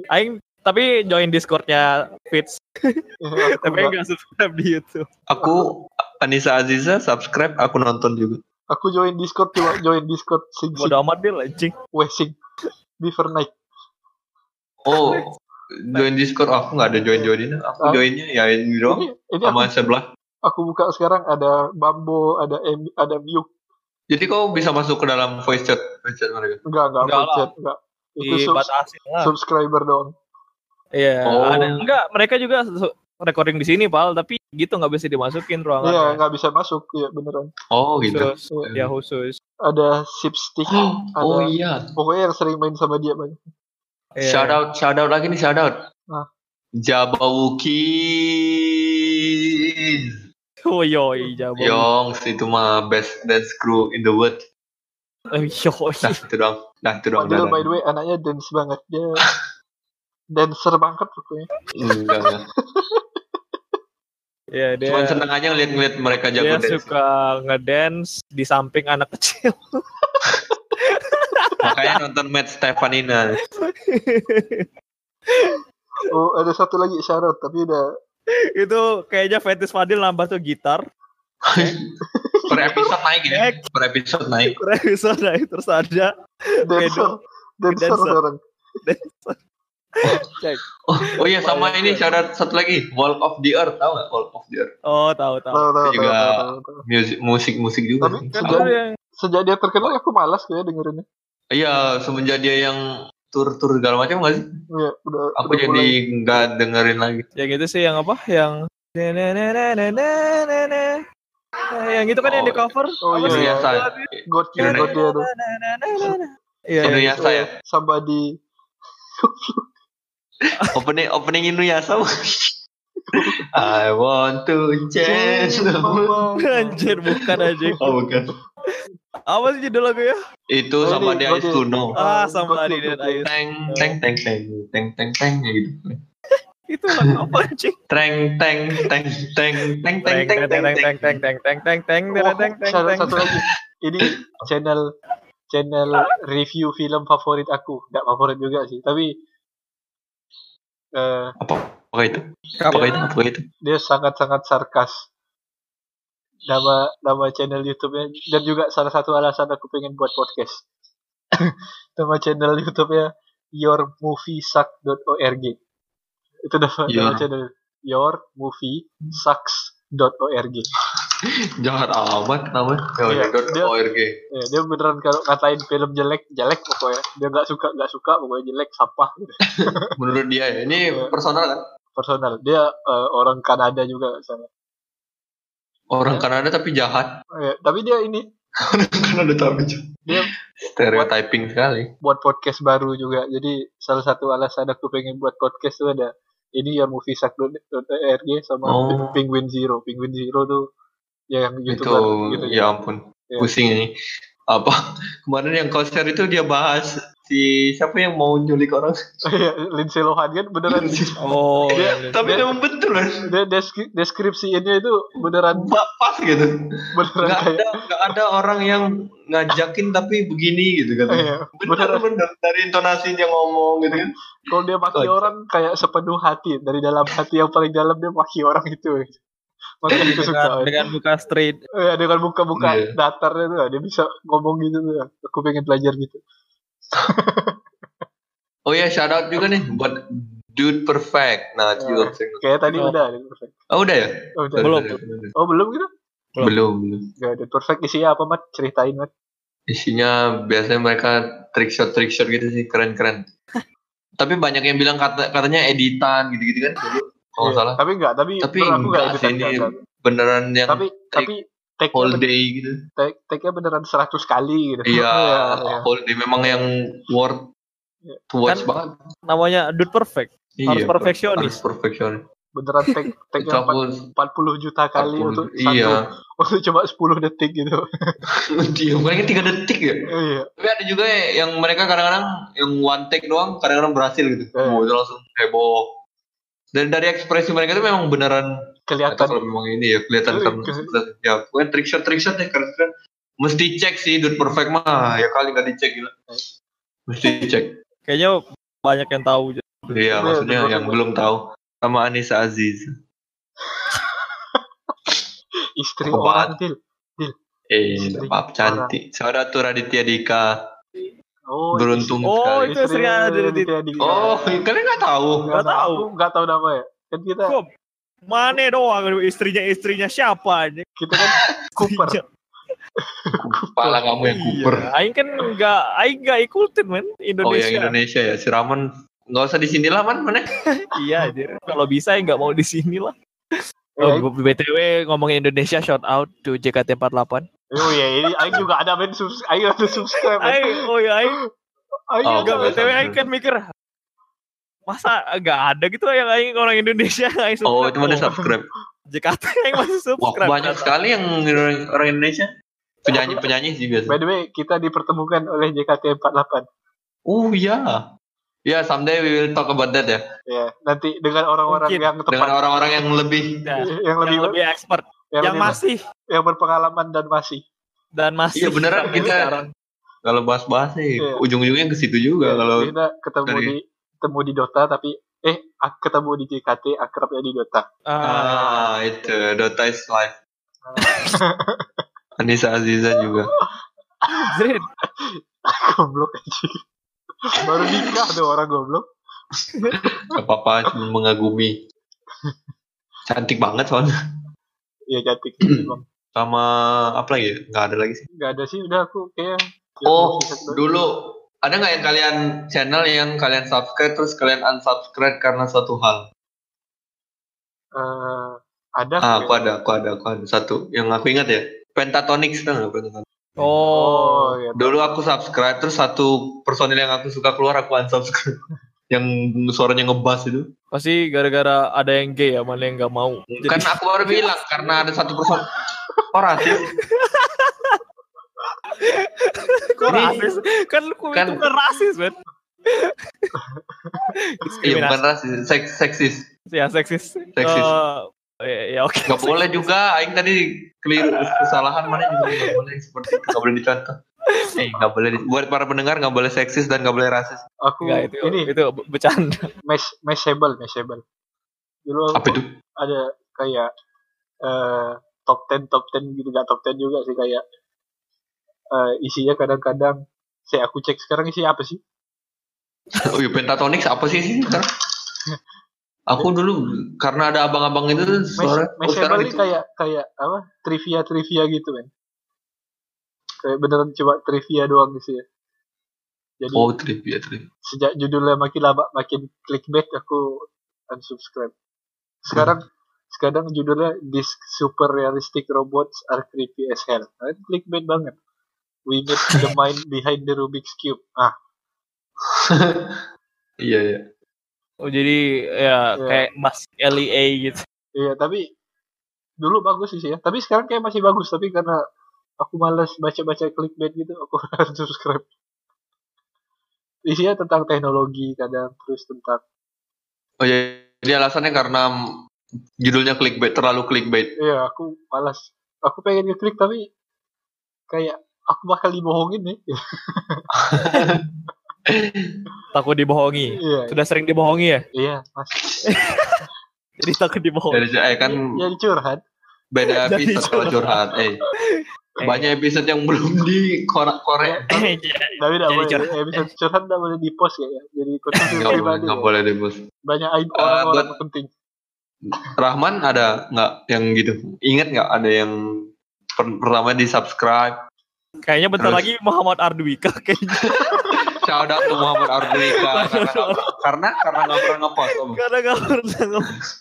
Aing tapi join Discordnya Fits tapi Aing enggak. nggak subscribe di YouTube Aku Anissa Aziza subscribe, aku nonton juga. Aku join Discord cuma join Discord sing sing bodo amat dia anjing weh sing Beaver Night. Oh, join Discord. Aku nggak ada join joinin. Aku joinnya ya ini doang Ini, ini aku, sama sebelah. Aku buka sekarang ada Bambo, ada M, ada View. Jadi kau bisa masuk ke dalam voice chat, voice chat mereka. Enggak, enggak, Enggak lah. chat, enggak. Itu sub- dibatasin lah. subscriber doang. Iya, Oh. ada enggak mereka juga recording di sini, Pal, tapi gitu nggak bisa dimasukin ruangan. Iya, nggak bisa masuk, iya beneran. Oh gitu. khusus, ya khusus. Ada Sipstick, ada Oh iya. pokoknya yang sering main sama dia banyak. Iya. Shout out, shout out lagi nih shout out. Ah. Jabawukis. Oh yoi, jabo. Yongs itu mah best dance crew in the world. Eh, Yoi. Nah itu doang. Nah itu doang. Padahal Dah, by the way anaknya dance banget. Dia dancer banget pokoknya. Enggak, enggak. Iya, dia Cuman seneng aja ngeliat-ngeliat mereka jago dia dance. suka ngedance di samping anak kecil. Makanya nonton Matt Stefanina. Oh, ada satu lagi syarat tapi udah itu kayaknya Fetis Fadil nambah tuh gitar. per episode naik ya. Per episode naik. Keren bisa naik terus ada dancer. Dancer Dancer. sekarang. cek. Oh, oh iya sama ini syarat satu lagi. Walk of the Earth. Tahu nggak Walk of the Earth? Oh, tahu tahu. Tahu, tahu, juga- tahu, tahu, tahu. Musik musik musik juga. Tapi Kan Sejak- ada yang Sejak dia terkenal aku malas kayak dengerinnya. Iya, semenjak dia yang tur-tur segala macam nggak sih? Iya, udah Aku udah jadi nggak dengerin lagi. yang itu sih yang apa? Yang yang itu kan yang di cover. Oh, iya, sih? iya. God. God. Iya, Indonesia itu. ya. Somebody Opening opening Inuyasha. I want to change the world. Anjir bukan aja. Oh bukan. Apa sih judul lagunya? Itu Oh, sama dia. Ice Tuno. Ah, Ah, sama God di Kid, Dead God Kid. Eyes. Teng teng teng teng teng teng teng gitu. Itu lagu apa anjing? Teng teng teng teng teng teng Teng teng teng teng teng teng teng teng teng teng teng satu, lagi. Ini channel channel review film favorit aku. Nggak favorit juga sih, tapi eh Apa itu? Apa itu? Apa itu? dia sangat-sangat sarkas. Nama nama channel YouTube-nya dan juga salah satu alasan aku pengen buat podcast. nama channel YouTube-nya yourmoviesuck.org. Itu nama, nama Your- channel yourmoviesucks.org. Jahat amat namanya. Iya, dia- org. Ya, dia beneran kalau ngatain film jelek, jelek pokoknya. Dia nggak suka, nggak suka, pokoknya jelek, sampah. Gitu. Menurut dia ya. Ini Iya. personal kan? Personal. Dia eh, orang Kanada juga sana. Orang Kanada tapi jahat. Ya, tapi dia ini Kanada tapi jahat. Dia- stereotyping sekali. buat podcast baru juga. Jadi salah satu alasan aku pengen buat podcast tuh ada ini yang movie org sama Oh. Penguin Zero. Penguin Zero tuh ya yang itu youtuber gitu. ya ampun Iya. pusing ini apa? Kemarin yang konser itu dia bahas si siapa yang mau nyulik orang. Iya, Lindsay Lohan kan beneran. Oh, Dia- iya. tapi Dia- memang betul kan dia desk- deskripsiinnya itu beneran pas gitu. Beneran nggak kayak ada nggak ada orang yang ngajakin tapi begini gitu kan. Iya, benar benar dari intonasi dia ngomong gitu kan. Kalau dia maki Oh. orang kayak sepenuh hati. Dari dalam hati yang paling dalam dia maki orang itu. Makanya aku suka. dengan, dengan buka street. Ya, dengan buka-buka Iya. datarnya tuh dia bisa ngomong gitu tuh. Aku pengen belajar gitu. oh ya shout out juga nih buat dude perfect nah itu juga Kayak tadi Oh. udah perfect. oh udah ya Oh, udah. Belum. Oh, belum gitu? Belum. belum belum Gak ada perfect isinya apa, Mat? Ceritain, Mat. isinya biasanya mereka trick shot trick shot gitu sih keren keren tapi banyak yang bilang kata katanya editan gitu gitu kan kalau Iya, salah Tapi enggak, tapi Tapi menurut aku enggak sih, ini enggak, enggak. beneran yang Tapi tapi take-nya whole bener- day gitu take- take-nya beneran 100 kali gitu. iya iya. whole day memang yang worth Iya. to watch Kan banget Namanya Dude Perfect. Harus Iya, perfeksionis. harus perfeksionis Beneran take itu take-nya aku 40 juta kali 40 untuk satu iya untuk cuma 10 detik gitu. dia paling tiga detik ya iya. tapi ada juga ya yang mereka kadang-kadang yang one take doang kadang-kadang berhasil gitu Iya. oh itu langsung heboh dan dari ekspresi mereka itu memang beneran Kelihatan. Kalau memang ini ya kelihatan kan. ya pokoknya trick shot trick shot ya keren keren mesti cek sih dude perfect mah. Ya kali nggak dicek gila. Mesti cek Kayaknya banyak yang tahu. iya Iya, maksudnya Dude yang Perfect. belum tahu sama Anissa Aziz. Istri orang til. eh Istri apa cantik. saudara tuh Raditya Dika Oh, Beruntung Oh, sekali. itu istrinya Raditya Dika. Oh, kalian nggak tahu? Nggak tahu. Nggak tahu nama ya. Kan kita Kok Mana doang istrinya istrinya siapa aja? kita kan Cooper. Kepala kamu yang kuper. Iya, Aing kan enggak Aing enggak ikutin men Oh, Indonesia. yang Indonesia ya. Si Raman nggak usah di sini lah man mana? iya anjir. Kalau bisa ya enggak mau di sini lah. Oh, BTW ngomongin Indonesia shout out to JKT48. Oh iya, ini Aing juga ada men subs Aing ada subscribe. Aing, oh ya Aing Aing Oh, enggak ada. BTW Aing kan mikir masa enggak ada gitu yang Aing orang Indonesia Aing Oh, subscribe. itu mana subscribe? JKT Aing masih Wah, subscribe. banyak sekali yang orang Indonesia. Penyanyi-penyanyi sih biasa. By the way, kita dipertemukan oleh JKT48. Oh iya. Ya, someday we will talk about that ya. Ya, nanti dengan orang-orang yang tepat, Dengan orang-orang yang lebih Ya, yang lebih yang lebih expert, yang, yang masih yang berpengalaman dan masih. dan masih Iya, beneran kita- sekarang. kalau bahas-bahas sih Iya. ujung-ujungnya ke situ juga kalau kita ketemu dari- di ketemu di Dota tapi eh ketemu di JKT akrabnya di Dota. Ah, ah itu Dota is life. Anissa Aziza juga. Zed. goblok aja. Baru nikah tuh orang goblok. Gak apa-apa cuma mengagumi. Cantik banget soalnya. Iya sih, Bang. Sama apa lagi ya? Nggak ada lagi sih. Gak ada sih udah aku kayak Oh, dulu ada nggak yang kalian channel yang kalian subscribe terus kalian unsubscribe karena suatu hal? Eh, ada Ah, aku ada, aku ada, aku ada satu yang aku ingat ya. Pentatonix nggak Pentatonix? Oh, Oh, iya. Dulu aku subscribe terus satu personil yang aku suka keluar aku unsubscribe. yang suaranya ngebas itu. pasti gara-gara ada yang gay ya, mana yang nggak mau. Kan aku baru bilang karena ada satu person. Oh rasis. kok rasis? Kan lu kan- itu kan rasis. Iya bukan rasis, seks, seksis. Ya, seksis. Seksis. Eh, ya, ya, oke. Gak boleh juga. Aing tadi keliru kesalahan mana juga gak boleh seperti itu. Gak boleh dicontoh. Eh, gak boleh. Buat para pendengar gak boleh seksis dan gak boleh rasis. Aku Enggak, itu, ini itu bercanda. mesh meshable meshable. Dulu aku Apa itu? ada kayak eh top 10 top 10 gitu gak top 10 juga sih kayak eh isinya kadang-kadang saya aku cek sekarang isinya apa sih? Oh iya, Pentatonix apa sih sih sekarang? Aku dulu karena ada abang-abang itu tuh suara oh, sekarang itu. kayak kayak apa? Trivia trivia gitu kan. Kayak beneran cuma trivia doang sih ya. Jadi Oh trivia trivia. sejak judulnya makin lama makin clickbait aku unsubscribe. Sekarang sekarang judulnya This Super Realistic Robots Are Creepy as Hell. Nah, clickbait banget. We meet the mind behind the Rubik's Cube. Ah, Iya iya. Oh, jadi ya Iya. kayak Mas LEA gitu. iya tapi dulu bagus sih ya. Tapi sekarang kayak masih bagus. Tapi karena aku malas baca-baca clickbait gitu, aku unsubscribe. Isinya tentang teknologi kadang terus tentang Oh iya. Jadi alasannya karena judulnya clickbait terlalu clickbait. Iya, aku malas. Aku pengen ngeklik tapi kayak aku bakal dibohongin nih. Takut dibohongi. Iya, Sudah sering dibohongi ya? iya, mas. Jadi takut dibohongi. Dari eh kan Jadi curhat. beda Jadi episode kalau curhat. Eh. Banyak episode yang belum di korek-korek. Tapi Jadi tidak boleh. curhat. Episode curhat tidak boleh di post kayaknya. Jadi konsumsi Nggak boleh, pribadi. nggak boleh deh bos. Banyak aib Eh, buat- penting. Rahman ada nggak yang gitu? Ingat nggak ada yang per- pertama di subscribe? Kayaknya bentar Terus? lagi Muhammad Arduika kayaknya. Shout out to Muhammad Ardika karena nggak- karena karena nggak pernah ngepost Om. Karena gak pernah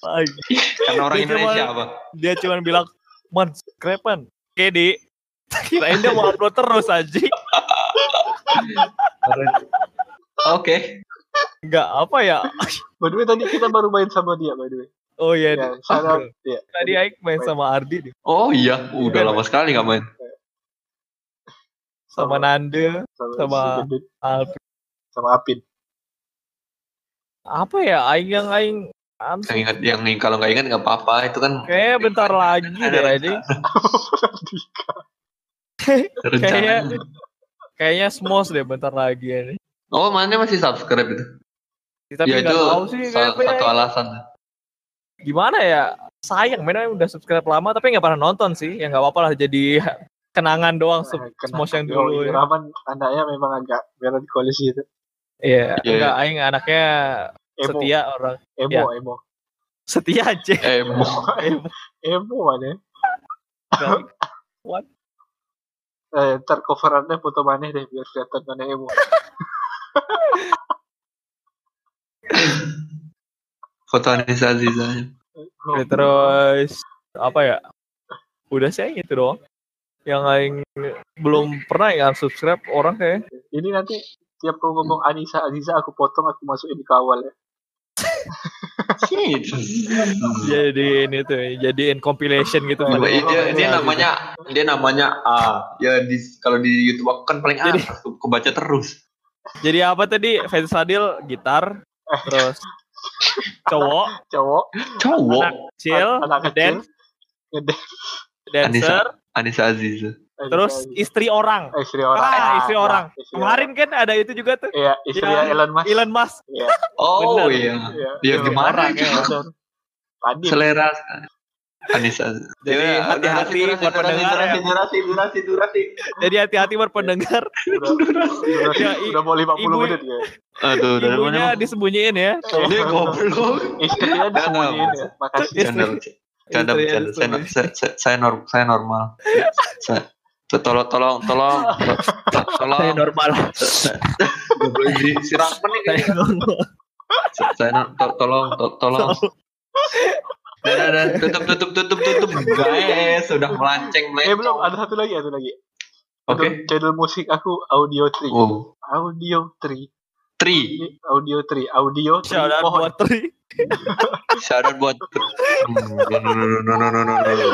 lagi. karena orang Dia Indonesia apa? Dia cuma bilang, Man, krepan. Oke, di. Kirain dia mau upload terus aja. Oke. Enggak apa ya. By the way, tadi kita baru main sama dia, by the way. Oh iya, Ya, out. Ya. tadi Aik main sama Ardi nih. Oh iya, udah lama sekali nggak main. Sama Nanda, Sama, Sama- si Gendut, Alpi. sama Apin. Apa ya, Aing yang Aing Yang ingat, yang kalau nggak ingat nggak apa-apa. Itu kan Kayaknya bentar lagi deh aja. rencana. Kayaknya smos deh bentar lagi ini. Oh, mana masih subscribe itu? Tapi ya itu tahu sih salah kayaknya satu alasan. gimana ya. Sayang, mainnya udah subscribe lama tapi nggak pernah nonton sih. Ya nggak apa-apa lah jadi kenangan doang kenapa? Smos yang dulu ya. Rahman anaknya memang agak melankolis gitu. Iya, Iya, enggak aing anaknya Emo, setia orang. emo, Ya. emo. Setia aja. Emo. emo, emo mana? What? Eh, ntar coverannya foto mana deh biar kelihatan mana emo. Foto Anissa Aziza. Ya, terus apa ya? Udah sih gitu doang. Yang aing belum pernah ya subscribe orang kayak Ini nanti tiap kau ngomong Anissa Aziza aku potong aku masukin di kawal ya. Jadi ini tuh jadiin compilation gitu Oh, Dia, dia, dia namanya dia namanya A. Ya di kalau di YouTube aku kan paling Jadi- atas tuh, kebaca terus. Jadi apa tadi? Fans Sadil gitar, terus cowok, Cowok, Cowok. anak kecil, anak kecil, dancer, Anissa Aziza. Terus istri orang. Eh, istri orang. Ah, istri ya, orang. istri Kemarin kan ada itu juga tuh. Iya, istri Yang Elon Musk. Elon Musk. Iya, Oh iya. iya. Ya Iya, gimana orang, ya? ya. Tadi Selera Anissa. Jadi Ya, hati-hati durasi, buat durasi, pendengar durasi, ya. durasi, durasi, durasi. Jadi hati-hati buat pendengar. udah, udah, Ya, i- udah mau 50 ibu- menit ya. Aduh, mana? Ibunya disembunyiin ya. Ini goblok. Istrinya disembunyiin ya. Makasih. Canda, canda, Istrinya canda. Saya, disembunyiin. saya, saya, saya, norm, saya normal. Saya, tolong tolong. Tolong tolong. saya normal. Tolong, tolong, tolong, tolong, saya tolong, tolong, tolong. Tolong. Dan, dan, tutup tutup tutup tutup. Guys sudah tolong, melenceng eh belum ada satu lagi tolong, satu lagi. Oke. Okay. channel musik aku audio 3 oh. audio 3 Tri. Audio Tri. Audio Tri. Shout out buat Tri. Shout out buat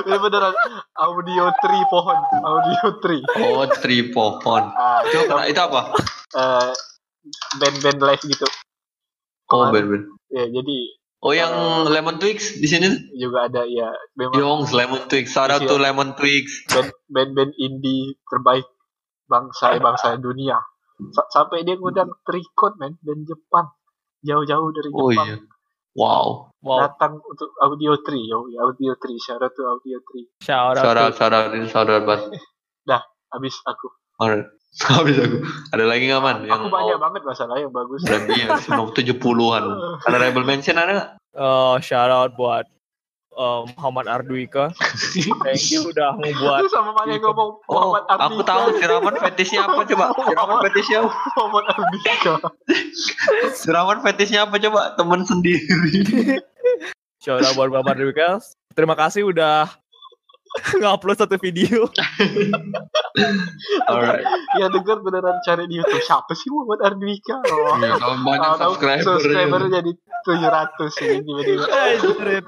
Ini beneran audio tri pohon, audio tri. Oh, tri pohon. Itu, itu apa? Eh, band-band live gitu. Oh, band-band. Ya, jadi Oh yang eh, Lemon Twigs di sini juga ada ya. Yong Lemon Twigs, Sarah iya. tuh Lemon Twigs. Band-band indie terbaik bangsa bangsa dunia. Sa- sampai dia ngundang Tricot men band Jepang jauh-jauh dari Oh Jepang iya. Wow. Wow. datang untuk Audio Tree yo Audio Tree shout out to Audio Tree Shout out. Shout out, to- shout out, ini shout out banget. habis aku Alright. Habis aku. Ada lagi nggak man? aku banyak banget masalah yang bagus Dan iya, tujuh puluhan. Ada Rebel Mention ada nggak? Oh, shout out buat um, Muhammad Arduika. Thank you udah membuat Itu sama mana yang ngomong Oh, Muhammad aku Ardika tahu si Raman fetishnya apa coba? Si Raman fetishnya apa? Muhammad Ardika Si Raman fetishnya apa coba? Temen sendiri. shout out buat Muhammad Arduika. Terima kasih udah ngupload satu video. Alright. ya denger beneran cari di YouTube siapa sih Muhammad Ardika oh. Ya, kalau banyak subscriber. subscriber jadi 700 ini tiba-tiba Anjir.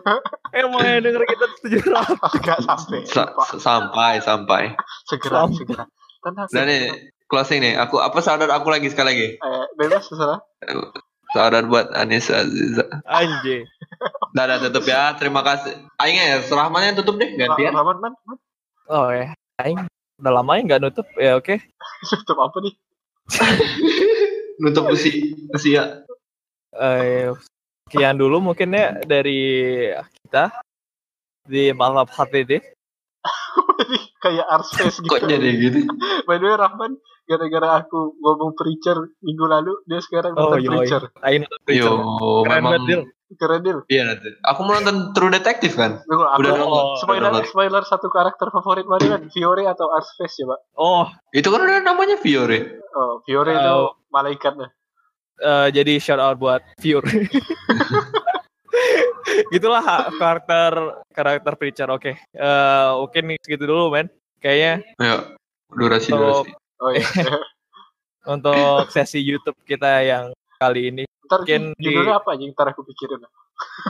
Emang yang denger kita 700. Gak sampai Sa- sampai sampai. segera Sampai. segera tenang Dan nih closing nih. Aku apa sadar aku lagi sekali lagi. eh, bebas terserah Sadar buat Anis Aziza. Anjir. Udah, udah tutup ya. Terima kasih. Aing ya, Rahman yang tutup deh gantian. Rahman man, man Oh ya. Aing udah lama ya nggak nutup. Ya oke. tutup apa nih Nutup usi usia. Eh, sekian dulu mungkin ya dari kita di malam HTD. Ini kayak space gitu Kok jadi gitu? by the way Rahman gara-gara aku ngomong preacher minggu lalu dia sekarang Oh, nonton yoi. preacher Aing nonton Yo, Preacher. Keren banget, Dil. memang. keren deal Iya nanti. Aku mau nonton True Detective kan. Aku Udah nonton. spoiler Udah nonton. spoiler satu karakter favorit mana kan Fiore atau art space coba Oh, Itu kan udah namanya Fiore. oh Fiore itu Oh. malaikatnya eh, jadi shout out buat Fury. Gitulah ha- karakter karakter Preacher. Oke. Eh, mungkin segitu dulu, men. Kayaknya Ya, durasi untuk durasi. oh iya untuk sesi YouTube kita yang kali ini ntar Mungkin di- judulnya apa aja ntar aku pikirin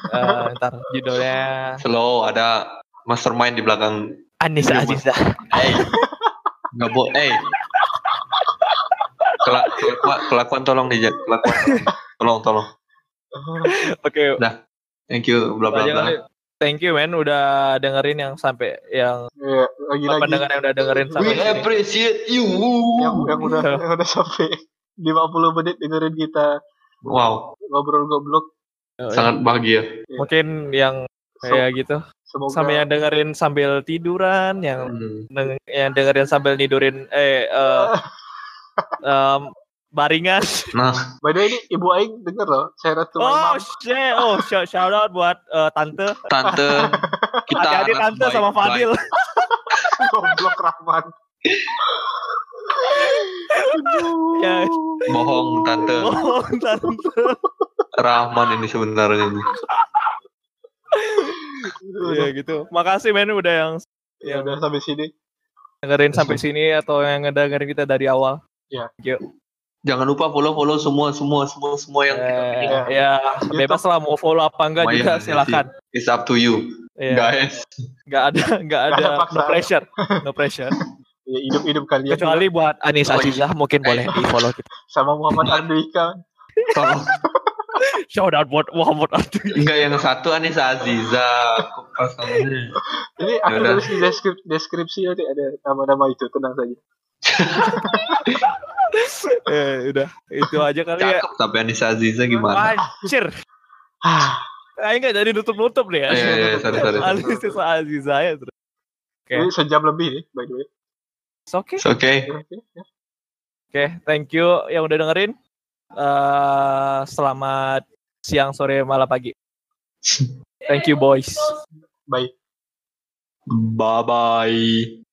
eh, ntar judulnya Slow ada mastermind di belakang. Anissa. Aziza. Eh, nggak boleh. Eh, Kela- kelakuan, kelakuan tolong dijak. Kelakuan tolong tolong. Oke. Thank you. Bla bla bla. Thank you men udah dengerin yang sampai yang Iya, lagi-lagi pendengar yang udah dengerin We sampai sini. appreciate you. yang yang udah yang udah sampai 50 menit dengerin kita Wow, ngobrol goblok Oh, sangat bahagia. Mungkin yang kayak gitu Semoga sama yang dengerin sambil tiduran, yang Hmm. deng- yang dengerin sambil nidurin eh eh, em, baringan. Nah, By the way ini Ibu Aing denger loh. Saya ratu Oh shit, oh shout, shout out buat eh, tante. tante kita Hati-hati tante sama baik-baik. Fadil. Goblok Rahman. Ya. Bohong tante. Oh, tante. Rahman ini sebenarnya ini. Iya gitu. Makasih men udah yang Ya udah sampai sini. dengerin sampai sini atau yang ngedengerin kita dari awal. Jangan lupa follow follow semua semua semua semua yang kita Eh, pilih. Ya. ya bebas lah mau follow apa enggak Lumayan juga aja silakan. It's up to you, Iya. guys. Nggak ada nggak ada ada no pressure, no pressure. Ya hidup-hidup kalian Kecuali buat Anis Oh, iya. Azizah mungkin boleh di follow kita. sama Muhammad Andika. Tolong. Shout out buat Muhammad Abdul. Enggak yang satu Anissa Aziza. Ini aku tulis di deskripsi, deskripsi nanti ada nama-nama itu, tenang saja. Eh, udah itu aja kali ya. Cakep tapi Anissa Aziza gimana? Anjir. Ah, Kayaknya nggak jadi nutup-nutup deh ya. Eh, iya, iya, sorry, sorry. sorry. Anis Azizah ya terus. Oke. Ini sejam lebih nih, by the way. It's okay. It's okay. Oke, ya. Oke, thank you yang udah dengerin. Eh, selamat siang, sore, malam, pagi. Thank you boys. Bye. Bye bye.